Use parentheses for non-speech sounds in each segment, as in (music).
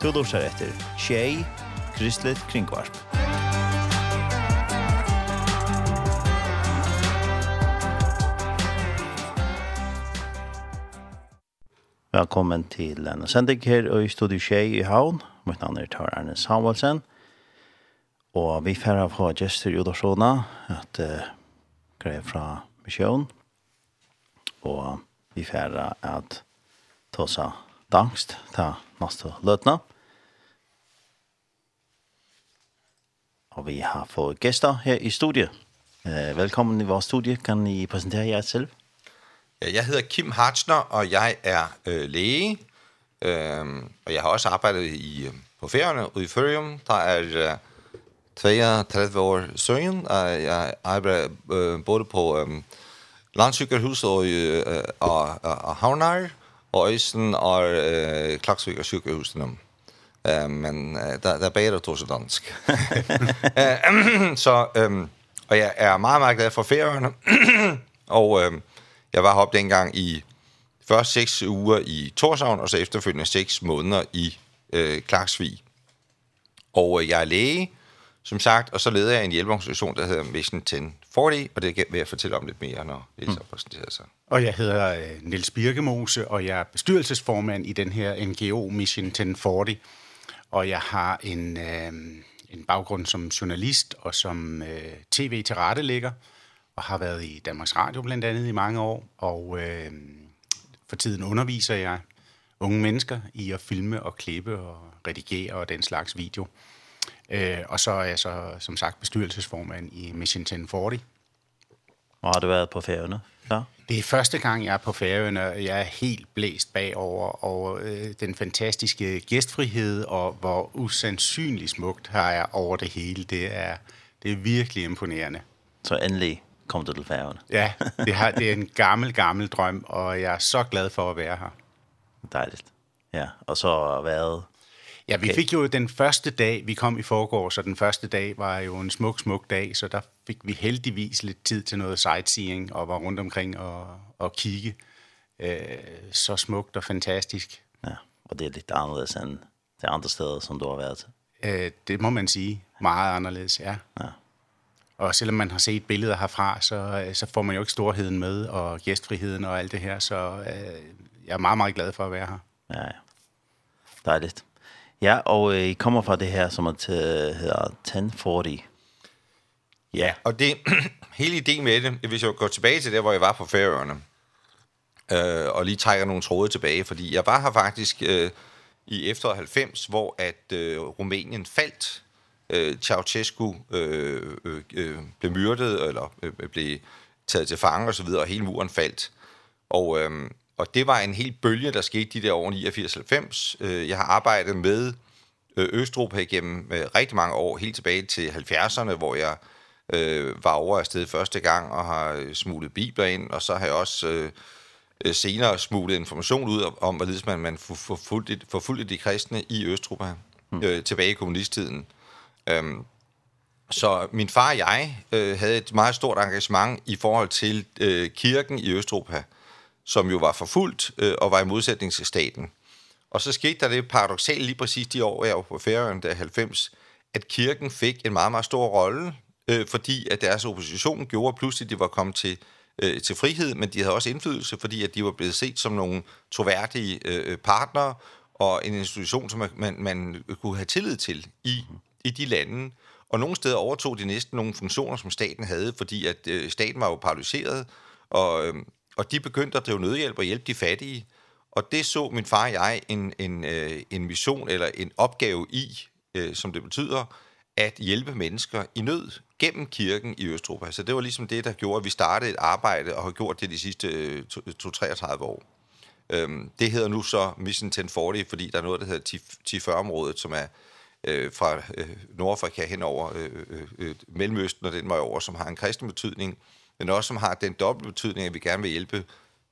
Du lurer etter Tjei, Kristelig Kringvarp. Velkommen til en sending her i Studio Tjei i Havn. Mitt navn er Tar Arne Samuelsen. Og vi færre av hva gjester i Udarsona, at uh, greier fra misjon. Og vi færre at ta seg dangst til neste løtene. Og vi har fått gæster her i studiet. Velkommen i vores studie. Kan I præsentere jer selv? Ja, Jeg hedder Kim Hartzner, og jeg er øh, læge. Øhm, og jeg har også arbejdet i, på ferierne ude i Førium. Der er øh, 32 år søgen, og jeg arbejder øh, både på øh, landsykerhus og, øh, og, og, og havnar og øysen er eh, Klaksvik og sykehusene. Uh, men uh, det, det er bedre tog seg dansk. (laughs) (clears throat) så, um, og jeg er meget, meget glad for ferierne. (clears throat) og eh, jeg var heroppe dengang i først seks uger i Torshavn, og så efterfølgende seks måneder i uh, Klaksvik. Og jeg er læge, som sagt, og så leder jeg en hjælpeorganisation, der hedder Mission 10 40, og det vil jeg fortælle om lidt mere, når Niels så præsenteret sig. Og jeg hedder øh, Niels Birkemose, og jeg er bestyrelsesformand i den her NGO Mission 10 40, og jeg har en, øh, en baggrund som journalist og som øh, tv-tilrettelægger, og har været i Danmarks Radio blandt andet i mange år, og øh, for tiden underviser jeg unge mennesker i at filme og klippe og redigere og den slags video. Øh, og så er jeg så, som sagt, bestyrelsesformand i Mission 1040. Og har du været på færgerne? Ja. Det er første gang, jeg er på færgerne. Jeg er helt blæst bagover, og øh, den fantastiske gæstfrihed, og hvor usandsynligt smukt har jeg over det hele. Det er, det er virkelig imponerende. Så endelig kom du til færgerne? ja, det, har, det er en (laughs) gammel, gammel drøm, og jeg er så glad for at være her. Dejligt. Ja, og så har været Ja, vi fik jo den første dag, vi kom i forgår, så den første dag var jo en smuk, smuk dag, så der fik vi heldigvis lidt tid til noget sightseeing og var rundt omkring og, og kigge. Øh, så smukt og fantastisk. Ja, og det er lidt anderledes end de andre steder, som du har været til. Øh, det må man sige. Meget anderledes, ja. Ja. Og selvom man har set billeder herfra, så, så får man jo ikke storheden med, og gæstfriheden og alt det her, så øh, jeg er meget, meget glad for at være her. Ja, ja. Dejligt. Ja, og øh, I kommer fra det her, som er til, hedder 1040. Ja, og det, (clears throat) hele ideen med det, hvis jeg går tilbage til det, hvor jeg var på Færøerne, øh, og lige trækker nogle tråde tilbage, fordi jeg var her faktisk øh, i efter 90, hvor at øh, Rumænien faldt, øh, Ceausescu øh, øh, øh, blev myrdet, eller øh, blev taget til fange og så videre, og hele muren faldt. Og, øh, Og det var en hel bølge, der skete de der år 89-90. Øh, jeg har arbejdet med Østrup her igennem øh, rigtig mange år, helt tilbage til 70'erne, hvor jeg var over afsted første gang og har smuglet bibler ind, og så har jeg også senere smuglet information ud om, hvorledes man, man forfulgte, forfulgte de kristne i Østrup her, mm. tilbage i kommunisttiden. Øhm, så min far og jeg havde et meget stort engagement i forhold til kirken i Østrup her som jo var forfulgt øh, og var i modsætning til staten. Og så skete der det paradoxalt lige præcis de år, jeg var på Færøen, der 90, at kirken fik en meget, meget stor rolle, øh, fordi at deres opposition gjorde, at pludselig de var kommet til, øh, til frihed, men de havde også indflydelse, fordi at de var blevet set som nogle troværdige øh, partnere, og en institution, som man, man, man kunne have tillid til i, i de lande. Og nogle steder overtog de næsten nogle funktioner, som staten havde, fordi at øh, staten var jo paralyseret, og... Øh, og de begyndte at drive nødhjælp og hjælpe de fattige. Og det så min far og jeg en, en, øh, en mission eller en opgave i, øh, som det betyder, at hjælpe mennesker i nød gennem kirken i Østeuropa. Så det var ligesom det, der gjorde, at vi startede et arbejde og har gjort det de sidste 2-33 år. Øhm, det hedder nu så Mission 1040, fordi der er noget, der hedder 1040-området, som er øh, fra øh, Nordafrika hen over øh, øh, Mellemøsten og den vej over, som har en kristen betydning men også som har den dobbelte betydning, at vi gerne vil hjælpe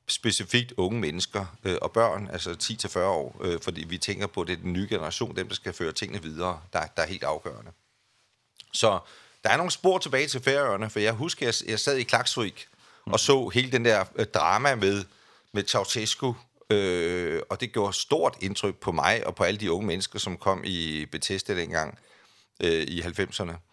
specifikt unge mennesker øh, og børn, altså 10 til 40 år, øh, fordi vi tænker på at det er den nye generation, dem der skal føre tingene videre, der der er helt afgørende. Så der er nogle spor tilbage til Færøerne, for jeg husker jeg, jeg sad i Klaksvik og så hele den der øh, drama med med Ceausescu øh, og det gjorde stort indtryk på mig og på alle de unge mennesker som kom i Bethesda dengang øh, i 90'erne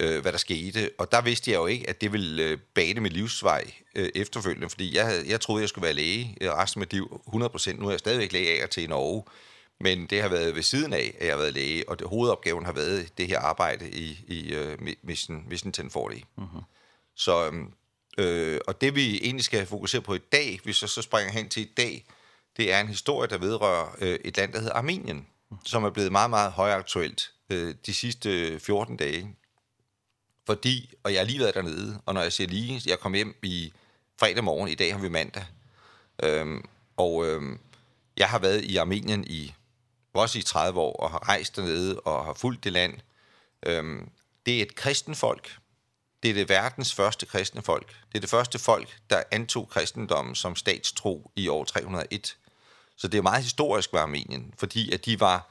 øh, hvad der skete. Og der vidste jeg jo ikke, at det ville øh, bane min livsvej øh, efterfølgende, fordi jeg, havde, jeg troede, jeg skulle være læge øh, resten af mit liv 100%. Nu er jeg stadigvæk læge af og til i Norge, men det har været ved siden af, at jeg har været læge, og det, hovedopgaven har været det her arbejde i, i øh, Mission, Mission 1040. Mm -hmm. Så, øh, og det vi egentlig skal fokusere på i dag, hvis jeg så springer hen til i dag, det er en historie, der vedrører øh, et land, der hedder Armenien, som er blevet meget, meget højaktuelt øh, de sidste 14 dage fordi, og jeg har lige været dernede, og når jeg siger lige, jeg kom hjem i fredag morgen, i dag har vi mandag, øhm, og øhm, jeg har været i Armenien i, også i 30 år, og har rejst dernede, og har fulgt det land. Øhm, det er et kristen folk, det er det verdens første kristne folk. Det er det første folk, der antog kristendommen som statstro i år 301. Så det er meget historisk med Armenien, fordi at de var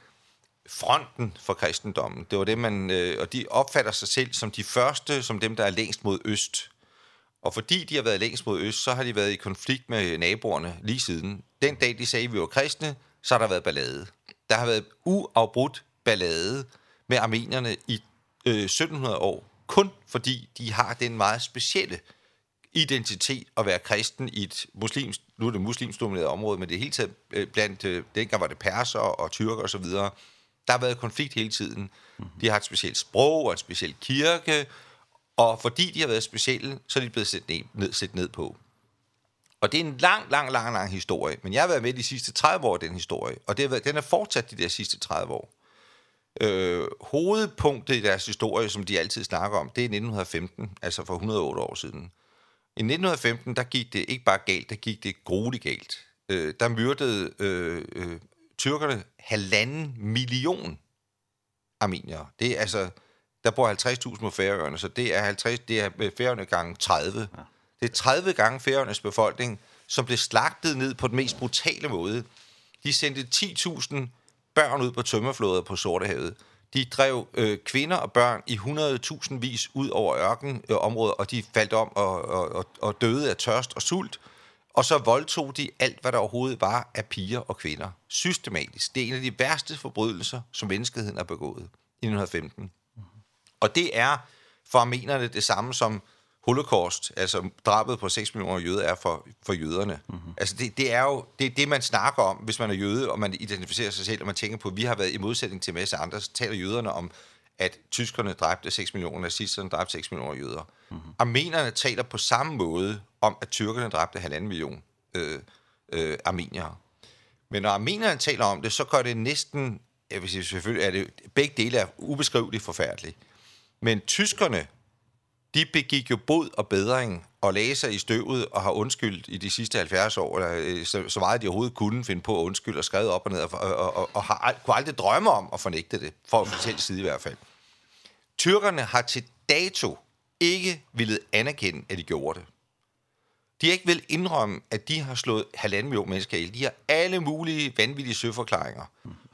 fronten for kristendommen. Det var det man øh, og de opfatter sig selv som de første, som dem der er længst mod øst. Og fordi de har været længst mod øst, så har de været i konflikt med naboerne lige siden. Den dag de sagde vi var kristne, så har der været ballade. Der har været uafbrudt ballade med armenierne i øh, 1700 år, kun fordi de har den meget specielle identitet at være kristen i et muslimsk, nu er det muslimsdomineret område, men det er helt taget blandt, øh, dengang var det perser og tyrker og så videre, der har været konflikt hele tiden. De har et specielt sprog og en speciel kirke, og fordi de har været specielle, så er de blevet sat ned, ned, ned på. Og det er en lang, lang, lang, lang historie, men jeg har været med de sidste 30 år den historie, og det har været, den er fortsat de der sidste 30 år. Øh, hovedpunktet i deres historie, som de altid snakker om, det er 1915, altså for 108 år siden. I 1915, der gik det ikke bare galt, der gik det grueligt galt. Øh, der myrdede øh, øh, tyrkerne halvanden million armenier. Det er altså, der bor 50.000 på Færøerne, så det er, 50, det er Færøerne gange 30. Ja. Det er 30 gange Færøernes befolkning, som blev slagtet ned på den mest brutale måde. De sendte 10.000 børn ud på tømmerflåder på Sortehavet. De drev øh, kvinder og børn i 100.000 vis ud over ørkenområdet, øh, og de faldt om og, og, og, og døde af tørst og sult. Og så voldtog de alt, hvad der overhovedet var af piger og kvinder. Systematisk. Det er en af de værste forbrydelser, som menneskeheden har begået i 1915. Og det er for armenerne det samme som holocaust, altså drabet på 6 millioner jøder er for for jøderne. Mm -hmm. Altså det det er jo det det man snakker om, hvis man er jøde og man identificerer sig selv og man tænker på at vi har været i modsætning til masse andre, så taler jøderne om at tyskerne dræbte 6 millioner, nazisterne dræbte 6 millioner jøder. Mm -hmm. Armenerne taler på samme måde om, at tyrkerne dræbte 1,5 million øh, øh, armeniere. Men når armenerne taler om det, så gør det næsten, jeg vil sige, selvfølgelig er det, begge dele er ubeskriveligt forfærdeligt. Men tyskerne de begik jo bod og bedring og lagde sig i støvet og har undskyldt i de sidste 70 år, eller så, så meget de overhovedet kunne finde på at undskylde og skrevet op og ned, og, og, og, og har, kunne aldrig drømme om at fornægte det, for at fortælle side i hvert fald. Tyrkerne har til dato ikke ville anerkende, at de gjorde det. De har ikke vil indrømme, at de har slået halvanden million mennesker ihjel. De har alle mulige vanvittige søforklaringer.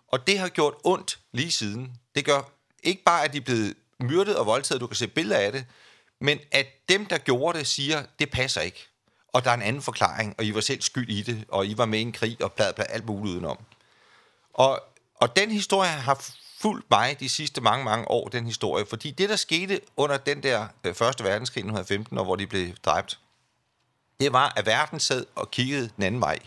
Og det har gjort ondt lige siden. Det gør ikke bare, at de er blevet myrdet og voldtaget, du kan se billeder af det, men at dem, der gjorde det, siger, det passer ikke. Og der er en anden forklaring, og I var selv skyld i det, og I var med i en krig, og bla, bla, alt muligt udenom. Og, og den historie har fulgt mig de sidste mange, mange år, den historie. Fordi det, der skete under den der øh, første verdenskrig, 1915, og hvor de blev dræbt, det var, at verden sad og kiggede den anden vej.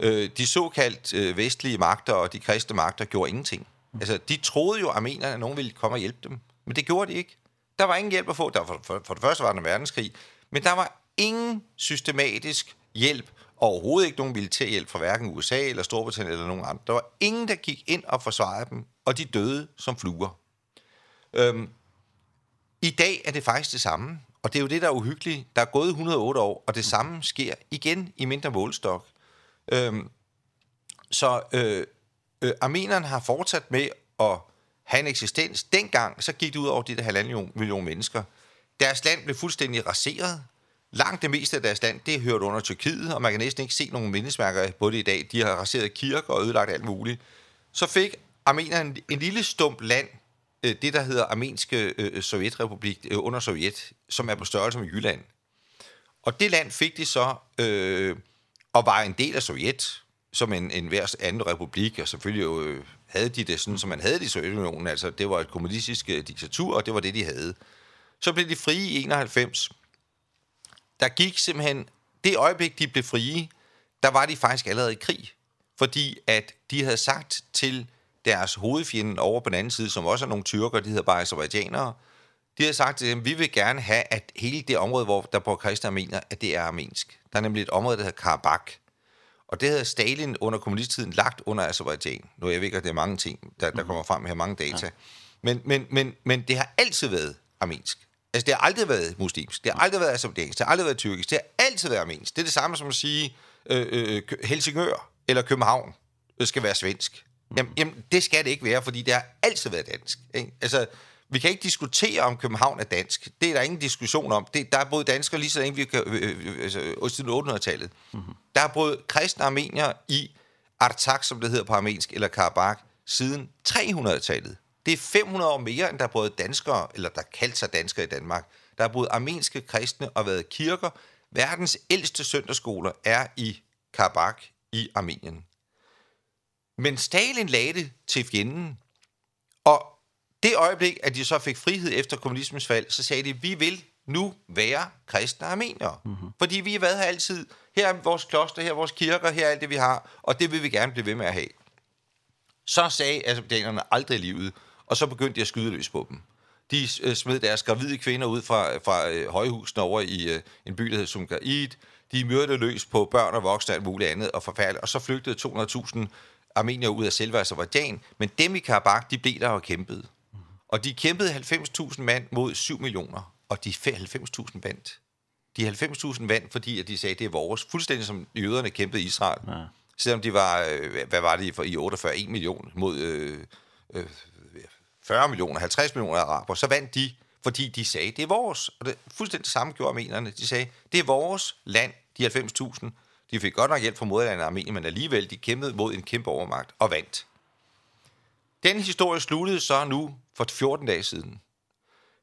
Øh, de såkaldt øh, vestlige magter og de kristne magter gjorde ingenting. Altså, de troede jo, at armenerne, at nogen ville komme og hjælpe dem. Men det gjorde de ikke. Der var ingen hjælp at få. Der var, for, for det første var den verdenskrig, men der var ingen systematisk hjælp, og overhovedet ikke nogen militær hjælp fra hverken USA eller Storbritannien eller nogen andre. Der var ingen, der gik ind og forsvarede dem, og de døde som fluer. Øhm, I dag er det faktisk det samme, og det er jo det, der er uhyggeligt. Der er gået 108 år, og det samme sker igen i mindre målstok. Øhm, så øh, øh, armenerne har fortsat med at have en eksistens. Dengang, så gik det ud over de der halvanden million mennesker. Deres land blev fuldstændig raseret. Langt det meste af deres land, det hørte under Tyrkiet, og man kan næsten ikke se nogen mindesmærker på det i dag. De har raseret kirker og ødelagt alt muligt. Så fik armenerne en, en lille stump land, det der hedder Armenske øh, Sovjetrepublik øh, under Sovjet, som er på størrelse med Jylland. Og det land fik de så øh, og var en del af Sovjet, som en, en hver anden republik, og selvfølgelig jo øh, havde de det sådan, som man havde det i Sovjetunionen. Altså, det var et kommunistisk diktatur, og det var det, de havde. Så blev de frie i 91. Der gik simpelthen... Det øjeblik, de blev frie, der var de faktisk allerede i krig. Fordi at de havde sagt til deres hovedfjende over på den anden side, som også er nogle tyrker, de hedder bare azerbaijanere, de havde sagt til dem, vi vil gerne have, at hele det område, hvor der bor kristne armener, at det er armensk. Der er nemlig et område, der hedder Karabakh, Og det havde Stalin under kommunisttiden lagt under Azerbaijan. Nu jeg ved ikke, at det er mange ting, der, der kommer frem her, mange data. Men, men, men, men det har altid været armensk. Altså, det har aldrig været muslimsk. Det har aldrig været azerbaijansk. Det har aldrig været tyrkisk. Det har altid været armensk. Det er det samme som at sige, øh, øh, Helsingør eller København skal være svensk. Jamen, jamen, det skal det ikke være, fordi det har altid været dansk. Ikke? Altså, vi kan ikke diskutere om København er dansk. Det er der ingen diskussion om. Det, der er både danskere lige så længe vi kan, øh, altså, siden 800-tallet. Mm-hmm. Der er både kristne armenier i Artak, som det hedder på armensk, eller Karabakh, siden 300-tallet. Det er 500 år mere, end der er både danskere, eller der kaldte sig danskere i Danmark. Der er både armenske kristne og været kirker. Verdens ældste søndagsskoler er i Karabakh i Armenien. Men Stalin lagde det til fjenden, og det øjeblik, at de så fik frihed efter kommunismens fald, så sagde de, vi vil nu være kristne armenier. Mm -hmm. Fordi vi har været her altid. Her er vores kloster, her er vores kirker, her er alt det, vi har. Og det vil vi gerne blive ved med at have. Så sagde assyrianerne aldrig livet, og så begyndte de at skyde løs på dem. De smed deres gravide kvinder ud fra, fra øh, højhusene over i øh, en by, der hedder Sumgaid. De myrdede løs på børn og voksne og alt muligt andet og forfærdeligt. Og så flygtede 200.000 armenier ud af selve Azerbaijan. Men dem i Karabakh, de blev der og kæmpede. Og de kæmpede 90.000 mand mod 7 millioner, og de 90.000 vandt. De 90.000 vandt, fordi at de sagde, det er vores, fuldstændig som jøderne kæmpede i Israel. Ja. Selvom de var, hvad var det i 48, 1 million mod øh, øh, 40 millioner, 50 millioner araber, så vandt de, fordi de sagde, det er vores. Og det fuldstændig samme gjorde armenerne. De sagde, det er vores land, de 90.000. De fik godt nok hjælp fra moderlandet Armenien, men alligevel, de kæmpede mod en kæmpe overmagt og vandt. Den historie sluttede så nu for 14 dage siden.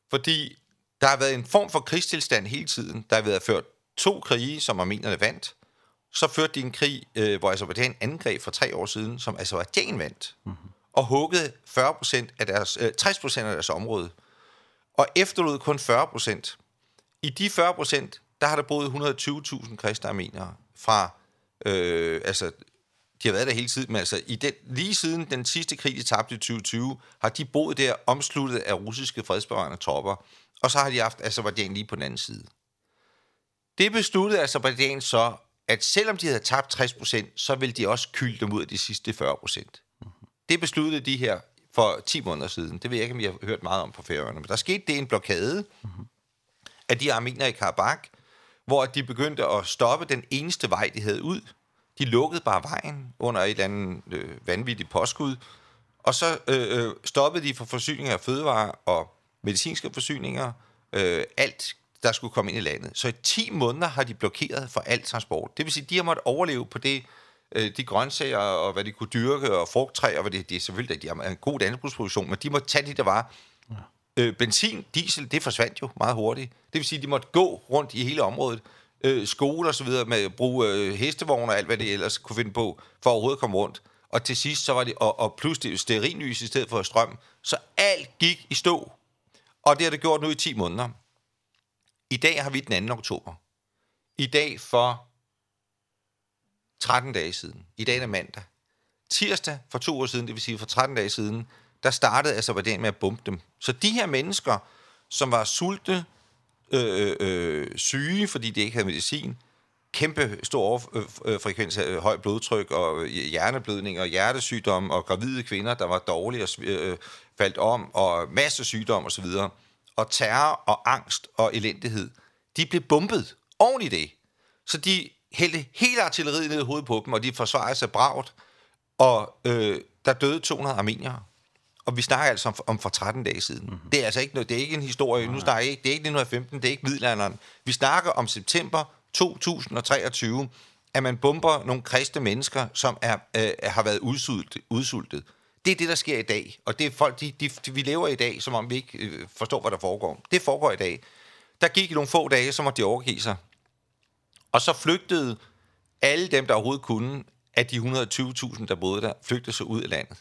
Fordi der har været en form for krigstilstand hele tiden. Der har været ført to krige, som armenerne vandt. Så førte de en krig, øh, hvor Azerbaijan angreb for tre år siden, som Azerbaijan vandt. Mm -hmm. Og huggede 40% af deres, øh, 60% af deres område. Og efterlod kun 40%. I de 40%, der har der boet 120.000 kristne armenere fra øh, altså De har været der hele tiden, men altså i den, lige siden den sidste krig, de tabte i 2020, har de boet der omsluttet af russiske fredsbevarende tropper, og så har de haft Azerbaijan lige på den anden side. Det besluttede Azerbaijan så, at selvom de havde tabt 60%, så ville de også kylde dem ud af de sidste 40%. Det besluttede de her for 10 måneder siden. Det ved jeg ikke, om I har hørt meget om på færøerne, men der skete det en blokade af de armener i Karabakh, hvor de begyndte at stoppe den eneste vej, de havde ud, de lukkede bare vejen under et eller andet øh, vanvittigt påskud, og så øh, øh, stoppede de for forsyninger af fødevarer og medicinske forsyninger, øh, alt der skulle komme ind i landet. Så i 10 måneder har de blokeret for alt transport. Det vil sige, de har måttet overleve på det, øh, de grøntsager og hvad de kunne dyrke og frugttræ. og hvad det, det er selvfølgelig, at de har en god landbrugsproduktion, men de måtte tage det, der var. Øh, benzin, diesel, det forsvandt jo meget hurtigt. Det vil sige, de måtte gå rundt i hele området øh, skole og så videre med at bruge øh, hestevogne og alt hvad det ellers kunne finde på for at overhovedet komme rundt. Og til sidst så var det og, og pludselig stearinlys i stedet for strøm, så alt gik i stå. Og det har det gjort nu i 10 måneder. I dag har vi den 2. oktober. I dag for 13 dage siden. I dag er mandag. Tirsdag for to år siden, det vil sige for 13 dage siden, der startede Azerbaijan med at bombe dem. Så de her mennesker, som var sultne, øh, øh, syge, fordi de ikke havde medicin, kæmpe stor øh, frekvens af høj blodtryk og hjerneblødning og hjertesygdom og gravide kvinder, der var dårlige og øh, faldt om og masse sygdomme osv. Og, og terror og angst og elendighed, de blev bumpet oven i det. Så de hældte hele artilleriet ned i hovedet på dem, og de forsvarede sig bragt, og øh, der døde 200 armenier. Og vi snakker altså om, om for 13 dage siden. Mm -hmm. Det er altså ikke noget, det er ikke en historie. Nej. Nu snakker jeg ikke, det er ikke 1915, det er ikke middelalderen. Vi snakker om september 2023, at man bomber nogle kristne mennesker, som er, øh, har været udsultet, udsultet. Det er det, der sker i dag. Og det er folk, de, de, de, vi lever i dag, som om vi ikke øh, forstår, hvad der foregår. Det foregår i dag. Der gik i nogle få dage, så måtte de overgive sig. Og så flygtede alle dem, der overhovedet kunne, af de 120.000, der boede der, flygtede sig ud af landet.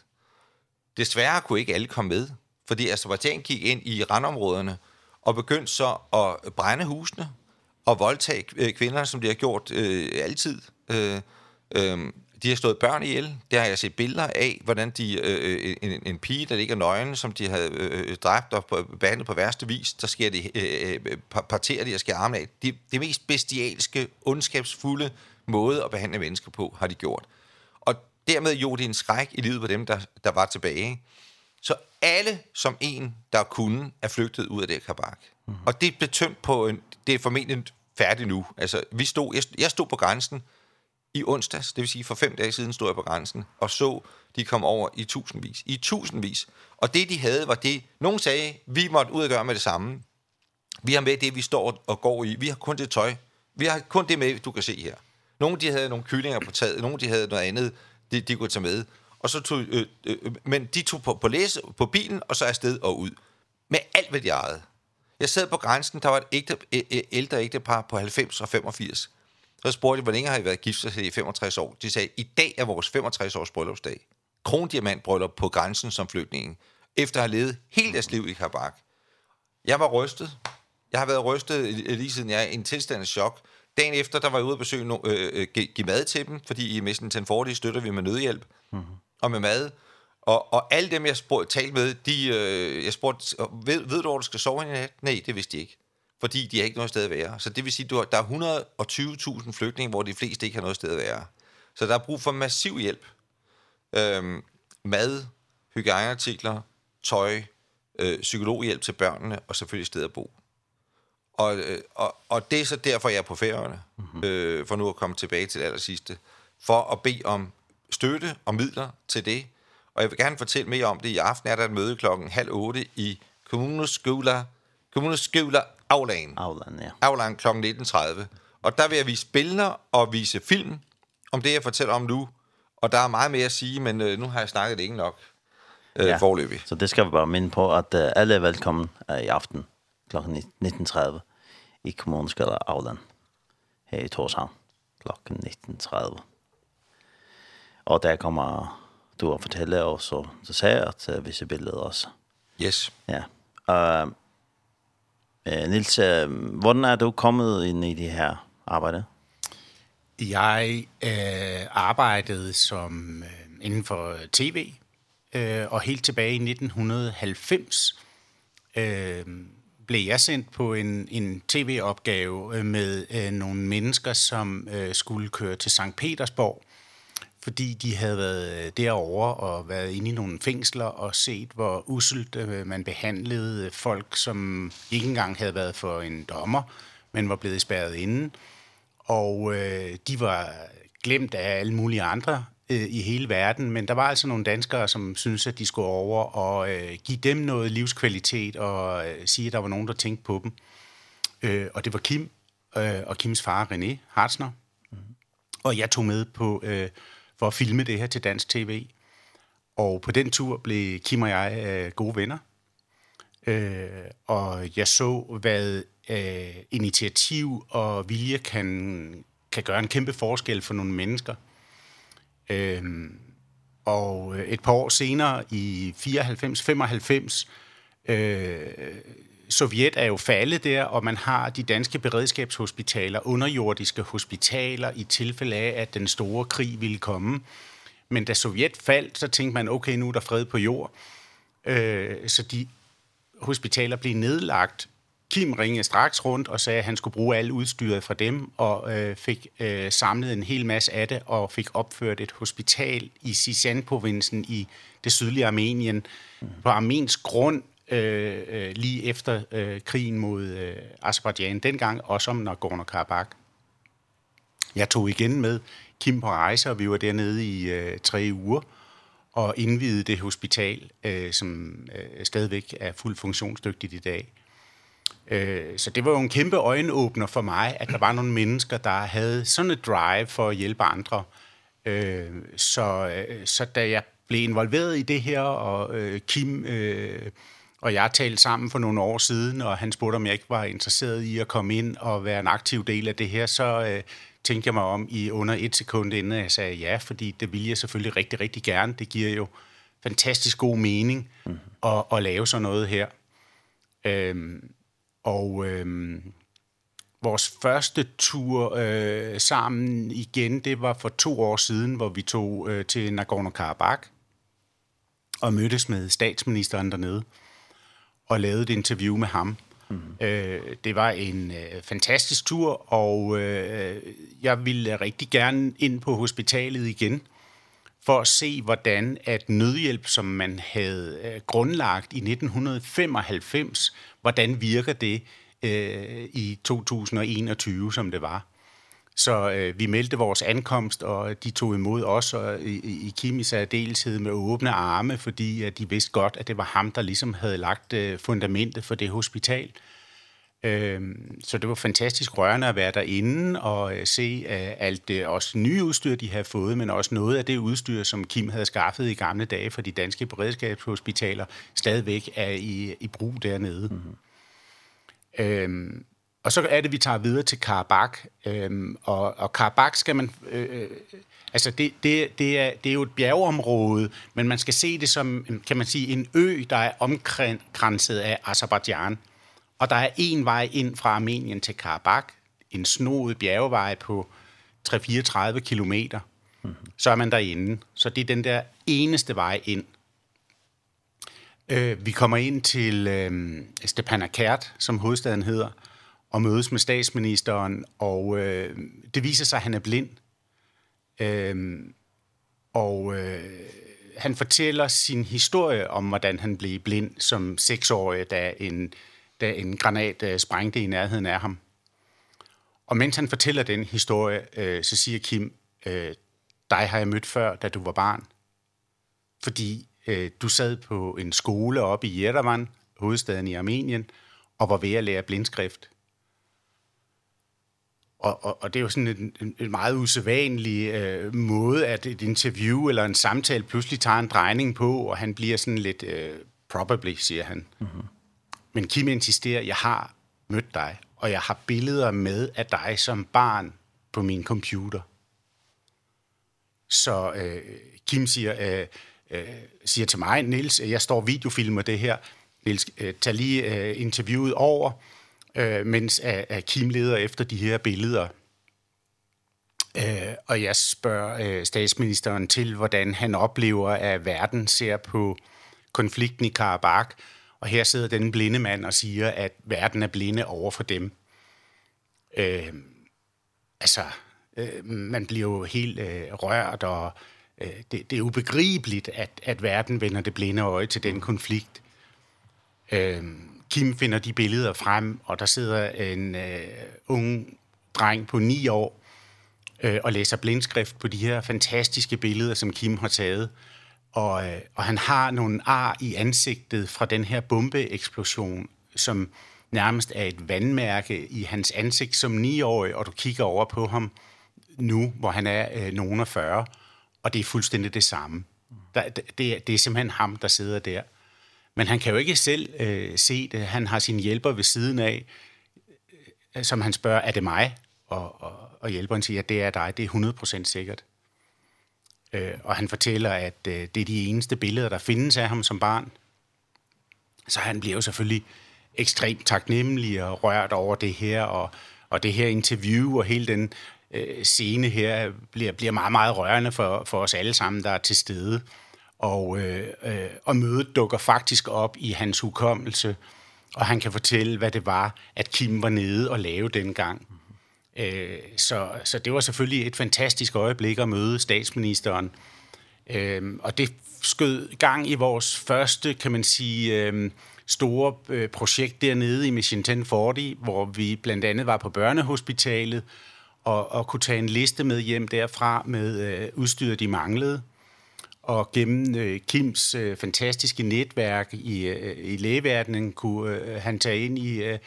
Desværre kunne ikke alle komme med, fordi Azerbaijan gik ind i randområderne og begyndte så at brænde husene og voldtage kvinderne, som de har gjort øh, altid. Øh, øh, de har stået børn ihjel. Der har jeg set billeder af, hvordan de, øh, en, en pige, der ligger nøgen, som de havde øh, dræbt og behandlet på værste vis, der sker de, øh, parterer de og skærer armen af. Det de mest bestialske, ondskabsfulde måde at behandle mennesker på, har de gjort dermed jo det en skræk i livet på dem, der, der var tilbage. Så alle som en, der kunne, er flygtet ud af det kabak. Mm. -hmm. Og det blev tømt på en, det er formentlig færdigt nu. Altså, vi stod, jeg, jeg stod på grænsen i onsdags, det vil sige for fem dage siden stod jeg på grænsen, og så de kom over i tusindvis. I tusindvis. Og det, de havde, var det, nogen sagde, vi måtte ud og gøre med det samme. Vi har med det, vi står og går i. Vi har kun det tøj. Vi har kun det med, du kan se her. Nogle de havde nogle kyllinger på taget, nogle de havde noget andet de, de kunne tage med. Og så tog, øh, øh, men de tog på, på, læse, på bilen, og så afsted og ud. Med alt, hvad de ejede. Jeg sad på grænsen, der var et ægte, ældre ægtepar på 90 og 85. Så spurgte de, hvor længe har I været gift? Så sagde i 65 år. De sagde, i dag er vores 65-års bryllupsdag. Krondiamantbryllup på grænsen som flygtningen. Efter at have levet hele deres liv i Kabak. Jeg var rystet. Jeg har været rystet lige siden jeg er i en tilstand af chok dagen efter, der var jeg ude at besøge, no, øh, give, give mad til dem, fordi i Messenger 40 støtter vi med nødhjælp mm -hmm. og med mad. Og, og alle dem, jeg spurgte, talte med, de, øh, jeg spurgte, ved, ved du, hvor du skal sove i nat? Nej, det vidste de ikke. Fordi de har ikke noget sted at være. Så det vil sige, du har, der er 120.000 flygtninge, hvor de fleste ikke har noget sted at være. Så der er brug for massiv hjælp. Øhm, mad, hygiejneartikler, tøj, øh, psykologhjælp til børnene og selvfølgelig sted at bo. Og, og, og det er så derfor, jeg er på færøerne, mm -hmm. øh, for nu at komme tilbage til det allersidste, for at bede om støtte og midler til det. Og jeg vil gerne fortælle mere om det. I aften er der et møde klokken halv otte i kommuneskoler, kommuneskoler Aulan. Aulan, ja. Aulan kl. 19.30. Og der vil jeg vise billeder og vise film om det, jeg fortæller om nu. Og der er meget mere at sige, men øh, nu har jeg snakket det ikke nok øh, ja. forløbig. Så det skal vi bare minde på, at øh, alle er velkommen øh, i aften kl. 19.30 i kommunskalaavlen her i Torshavn klokken 19.30. Og der kommer du og fortælle, og så, så sagde jeg, at vi ser billedet også. Yes. Ja. Uh, uh, Nils, uh, hvordan er du kommet ind i det her arbejde? Jeg øh, arbejdede som øh, inden for tv, øh, og helt tilbage i 1990 øh, blev jeg sendt på en, en tv-opgave med øh, nogle mennesker, som øh, skulle køre til Sankt Petersborg, fordi de havde været derovre og været inde i nogle fængsler og set, hvor uselt øh, man behandlede folk, som ikke engang havde været for en dommer, men var blevet spærret inde. Og øh, de var glemt af alle mulige andre øh, i hele verden, men der var altså nogle danskere, som syntes, at de skulle over og øh, give dem noget livskvalitet og øh, sige, at der var nogen, der tænkte på dem. Øh, og det var Kim øh, og Kims far, René Hartsner. Mm. Og jeg tog med på, øh, for at filme det her til Dansk TV. Og på den tur blev Kim og jeg øh, gode venner. Øh, og jeg så, hvad øh, initiativ og vilje kan, kan gøre en kæmpe forskel for nogle mennesker. Mm Ehm og et par år senere i 94 95 øh, Sovjet er jo faldet der, og man har de danske beredskabshospitaler, underjordiske hospitaler, i tilfælde af, at den store krig ville komme. Men da Sovjet faldt, så tænkte man, okay, nu er der fred på jord. Øh, så de hospitaler blev nedlagt, Kim ringede straks rundt og sagde, at han skulle bruge alt udstyret fra dem, og øh, fik øh, samlet en hel masse af det, og fik opført et hospital i Sisan-provinsen i det sydlige Armenien, på armensk grund, øh, øh, lige efter øh, krigen mod øh, Azerbaijan dengang, også om Nagorno-Karabakh. Jeg tog igen med Kim på rejse, og vi var dernede i øh, tre uger, og indvidede det hospital, øh, som øh, stadigvæk er fuldt funktionsdygtigt i dag. Øh, så det var jo en kæmpe øjenåbner for mig, at der var nogle mennesker, der havde sådan et drive for at hjælpe andre. Øh, så, så da jeg blev involveret i det her, og øh, Kim øh, og jeg talte sammen for nogle år siden, og han spurgte, om jeg ikke var interesseret i at komme ind og være en aktiv del af det her, så øh, tænkte jeg mig om i under et sekund, inden jeg sagde ja, fordi det ville jeg selvfølgelig rigtig, rigtig gerne. Det giver jo fantastisk god mening mm -hmm. at, at lave sådan noget her. Øhm, Og øh, vores første tur øh, sammen igen, det var for to år siden, hvor vi tog øh, til Nagorno-Karabakh og mødtes med statsministeren dernede og lavede et interview med ham. Mm. -hmm. Øh, det var en øh, fantastisk tur, og øh, jeg ville rigtig gerne ind på hospitalet igen for at se, hvordan at nødhjælp, som man havde øh, grundlagt i 1995, hvordan virker det øh, i 2021, som det var. Så øh, vi meldte vores ankomst, og de tog imod os, og i, i Kim i særdeleshed med åbne arme, fordi at de vidste godt, at det var ham, der ligesom havde lagt øh, fundamentet for det hospital. Øhm, så det var fantastisk rørende at være derinde og se alt det også nye udstyr, de har fået, men også noget af det udstyr, som Kim havde skaffet i gamle dage for de danske beredskabshospitaler, stadigvæk er i, i brug dernede. Mm -hmm. øhm, og så er det, vi tager videre til Karabakh, øhm, og, og Karabakh skal man... Øh, altså, det, det, det, er, det er jo et bjergeområde, men man skal se det som, kan man sige, en ø, der er omkranset af Azerbaijan. Og der er en vej ind fra Armenien til Karabakh, en snoet bjergevej på 3-34 kilometer. Mm -hmm. Så er man derinde. Så det er den der eneste vej ind. Øh, vi kommer ind til øh, Stepanakert, som hovedstaden hedder, og mødes med statsministeren, og øh, det viser sig, at han er blind. Øh, og øh, han fortæller sin historie om, hvordan han blev blind som seksårig, da en øh, da en granat øh, sprængte i nærheden af ham. Og mens han fortæller den historie, øh, så siger Kim, øh, dig har jeg mødt før, da du var barn. Fordi øh, du sad på en skole oppe i Yerevan, hovedstaden i Armenien, og var ved at lære blindskrift. Og, og, og det er jo sådan en, en, en meget usædvanlig øh, måde, at et interview eller en samtale pludselig tager en drejning på, og han bliver sådan lidt, øh, probably, siger han. Mm -hmm. Men Kim insisterer, jeg har mødt dig, og jeg har billeder med af dig som barn på min computer. Så øh, Kim siger, øh, øh, siger til mig, Nils, jeg står og videofilmer det her. Nils, øh, tag lige øh, interviewet over, øh, mens øh, Kim leder efter de her billeder. Øh, og jeg spørger øh, statsministeren til, hvordan han oplever, at verden ser på konflikten i Karabakh, Og her sidder den blinde mand og siger, at verden er blinde over for dem. Øh, altså, øh, man bliver jo helt øh, rørt, og øh, det, det er ubegribeligt, at, at verden vender det blinde øje til den konflikt. Øh, Kim finder de billeder frem, og der sidder en øh, ung dreng på 9 år øh, og læser blindskrift på de her fantastiske billeder, som Kim har taget. Øh, og og han har nogle ar i ansigtet fra den her bombeeksplosion som nærmest er et vandmærke i hans ansigt som 9-årig og du kigger over på ham nu hvor han er øh, nogen af 40 og det er fuldstændig det samme. Der det det er simpelthen ham der sidder der. Men han kan jo ikke selv øh, se det. Han har sin hjælper ved siden af som han spørger, er det mig? Og og og hjælperen siger, det er dig, det er 100% sikkert. Øh, og han fortæller, at øh, det er de eneste billeder, der findes af ham som barn. Så han bliver jo selvfølgelig ekstremt taknemmelig og rørt over det her, og, og det her interview og hele den øh, scene her bliver, bliver meget, meget rørende for, for os alle sammen, der er til stede. Og, øh, øh, og mødet dukker faktisk op i hans hukommelse, og han kan fortælle, hvad det var, at Kim var nede og lave dengang. Øh, så, så det var selvfølgelig et fantastisk øjeblik at møde statsministeren. Øh, og det skød gang i vores første, kan man sige, øh, store øh, projekt dernede i Mission 1040, hvor vi blandt andet var på børnehospitalet og, og kunne tage en liste med hjem derfra med øh, udstyr, de manglede og gennem øh, Kims øh, fantastiske netværk i øh, i lægeverdenen kunne øh, han tage ind i øh,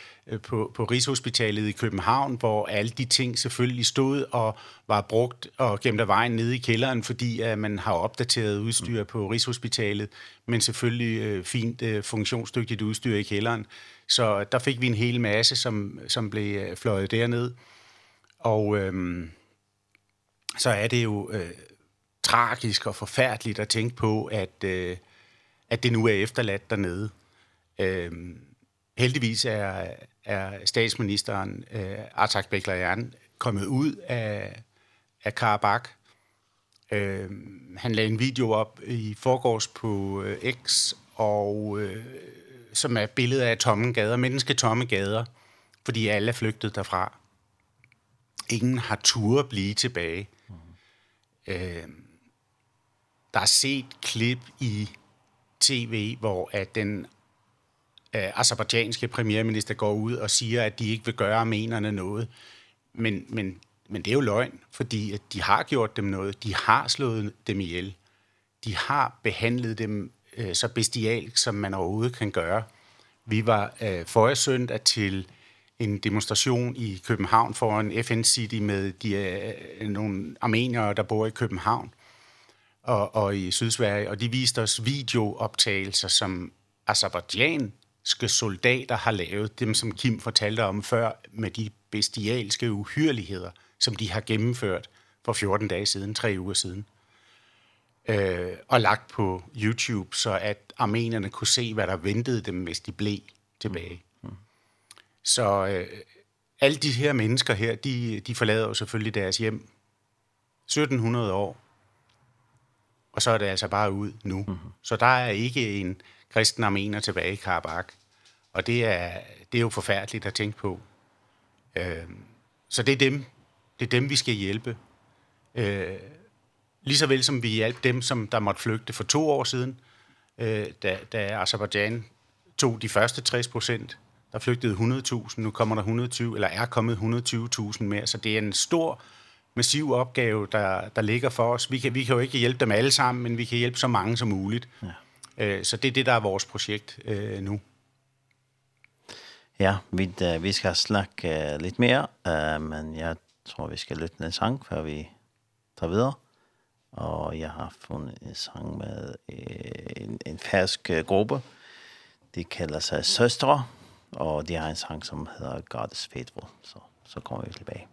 på på Rigshospitalet i København, hvor alle de ting selvfølgelig stod og var brugt og gemt af vejen nede i kælderen, fordi at man har opdateret udstyr på Rigshospitalet, men selvfølgelig øh, fint øh, funktionsdygtigt udstyr i kælderen. Så der fik vi en hel masse som som blev fløjet derned. Og øh, så er det jo øh, tragisk og forfærdeligt at tænke på, at, øh, at det nu er efterladt dernede. Øhm, heldigvis er, er statsministeren øh, Atak Beklajan kommet ud af, af Karabakh. Øhm, han lagde en video op i forgårs på øh, X, og, øh, som er billede af tomme gader, menneske tomme gader, fordi alle er flygtet derfra. Ingen har tur at blive tilbage. Mm. Øhm, der er set klip i tv, hvor at den øh, azerbaijanske premierminister går ud og siger, at de ikke vil gøre armenerne noget. Men, men, men det er jo løgn, fordi at de har gjort dem noget. De har slået dem ihjel. De har behandlet dem øh, så bestialt, som man overhovedet kan gøre. Vi var øh, forrige søndag til en demonstration i København foran FN City med de, øh, nogle armeniere, der bor i København og, og i Sydsverige, og de viste os videooptagelser, som azerbaijanske soldater har lavet, dem som Kim fortalte om før, med de bestialske uhyrligheder, som de har gennemført for 14 dage siden, tre uger siden. Øh, og lagt på YouTube, så at armenerne kunne se, hvad der ventede dem, hvis de blev tilbage. Mm. Så øh, alle de her mennesker her, de, de forlader jo selvfølgelig deres hjem 1700 år og så er det altså bare ud nu. Mm -hmm. Så der er ikke en kristen armener tilbage i Karabakh. Og det er det er jo forfærdeligt at tænke på. Øh, så det er dem det er dem vi skal hjælpe. Eh øh, lige så vel som vi hjalp dem som der måtte flygte for to år siden, øh, da da Azerbaijan tog de første 60%, der flygtede 100.000, nu kommer der 120 eller er kommet 120.000 mere, så det er en stor massiv opgave, der, der ligger for os. Vi kan, vi kan jo ikke hjælpe dem alle sammen, men vi kan hjælpe så mange som muligt. Ja. Eh så det er det, der er vores projekt eh nu. Ja, vi, vi skal snakke litt mer, eh men jeg tror, vi skal lytte en sang, før vi tar videre. Og jeg har funnet en sang med en, en fersk gruppe. De kalder seg Søstre, og de har en sang, som heter God is Faithful. Så, så kommer vi tilbage.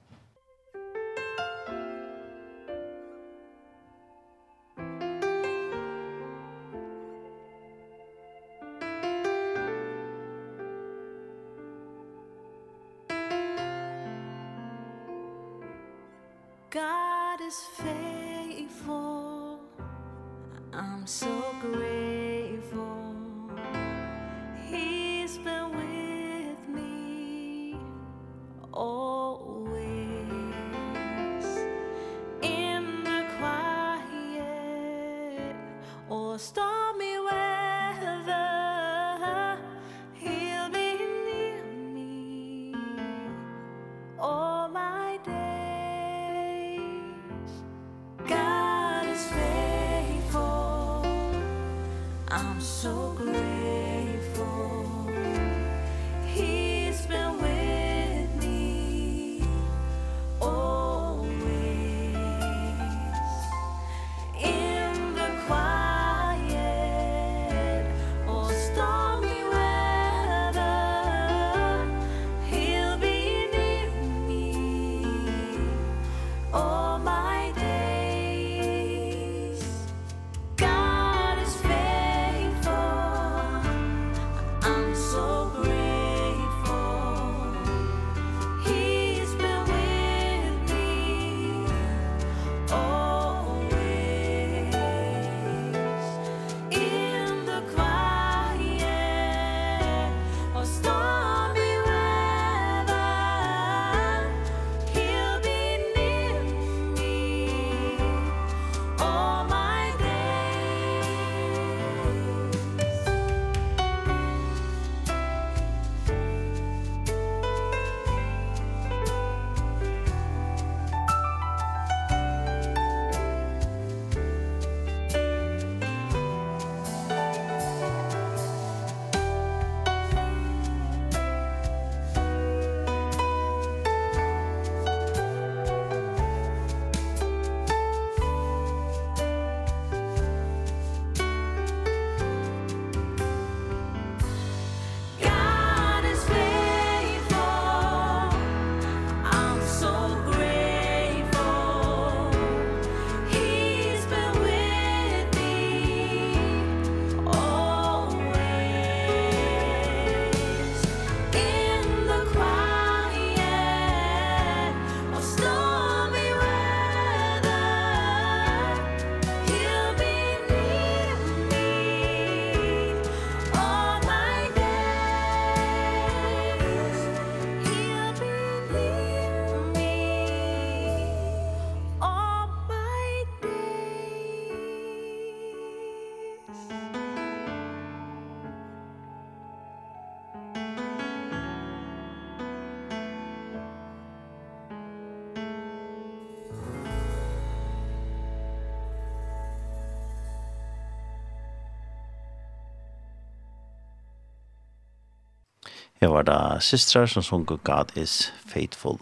Her var det systrar som sunker God is faithful.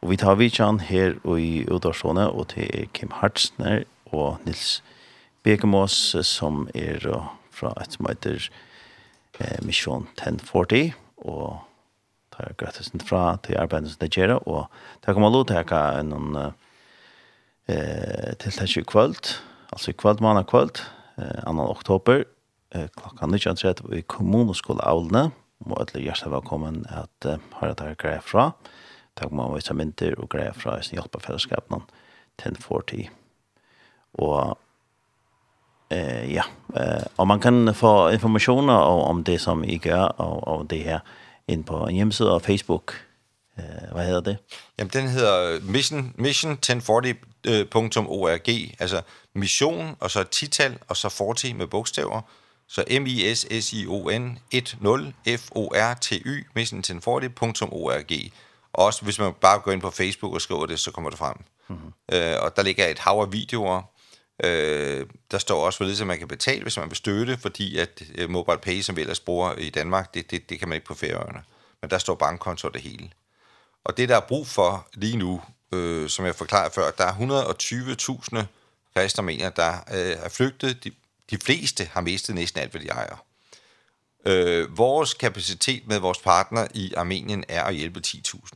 Og vi tar vidtjan her og i Udorsone og til er Kim Hartsner og Nils Bekemås, som er fra et som heter eh, Mission 1040, og tar gratis fra til arbeidet som det gjør, og det kommer lov til å ha noen eh, tiltak i kvöld, altså i kvöld, mann kvöld, eh, 2. oktober, eh, klokka 19.30 i kommuneskoleavlene, og må alle hjertelig velkommen at uh, har dere greier fra. Takk om å vise mynter og greier fra i sin hjelp av fellesskapen til for tid. Og eh, ja, eh, og man kan få informasjoner om det som I gjør og, og det her inn på en hjemmeside og Facebook. Eh, hva heter det? Jamen, den hedder mission, mission1040.org, altså mission, og så et tital, og så 40 med bogstaver, Så m i s s i o n 10 f o r t y missiontenforty.org. Også hvis man bare går ind på Facebook og skriver det, så kommer det frem. Mm -hmm. øh, og der ligger et hav af videoer. Øh, der står også, hvorledes man kan betale, hvis man vil støtte, fordi at øh, MobilePay, som vi ellers bruger i Danmark, det, det, det kan man ikke på færøerne. Men der står bankkonto og det hele. Og det, der er brug for lige nu, øh, som jeg forklarede før, der er 120.000 kristne mener, der øh, er flygtet. De, de fleste har mistet næsten alt, hvad de ejer. Øh, vores kapacitet med vores partner i Armenien er at hjælpe 10.000.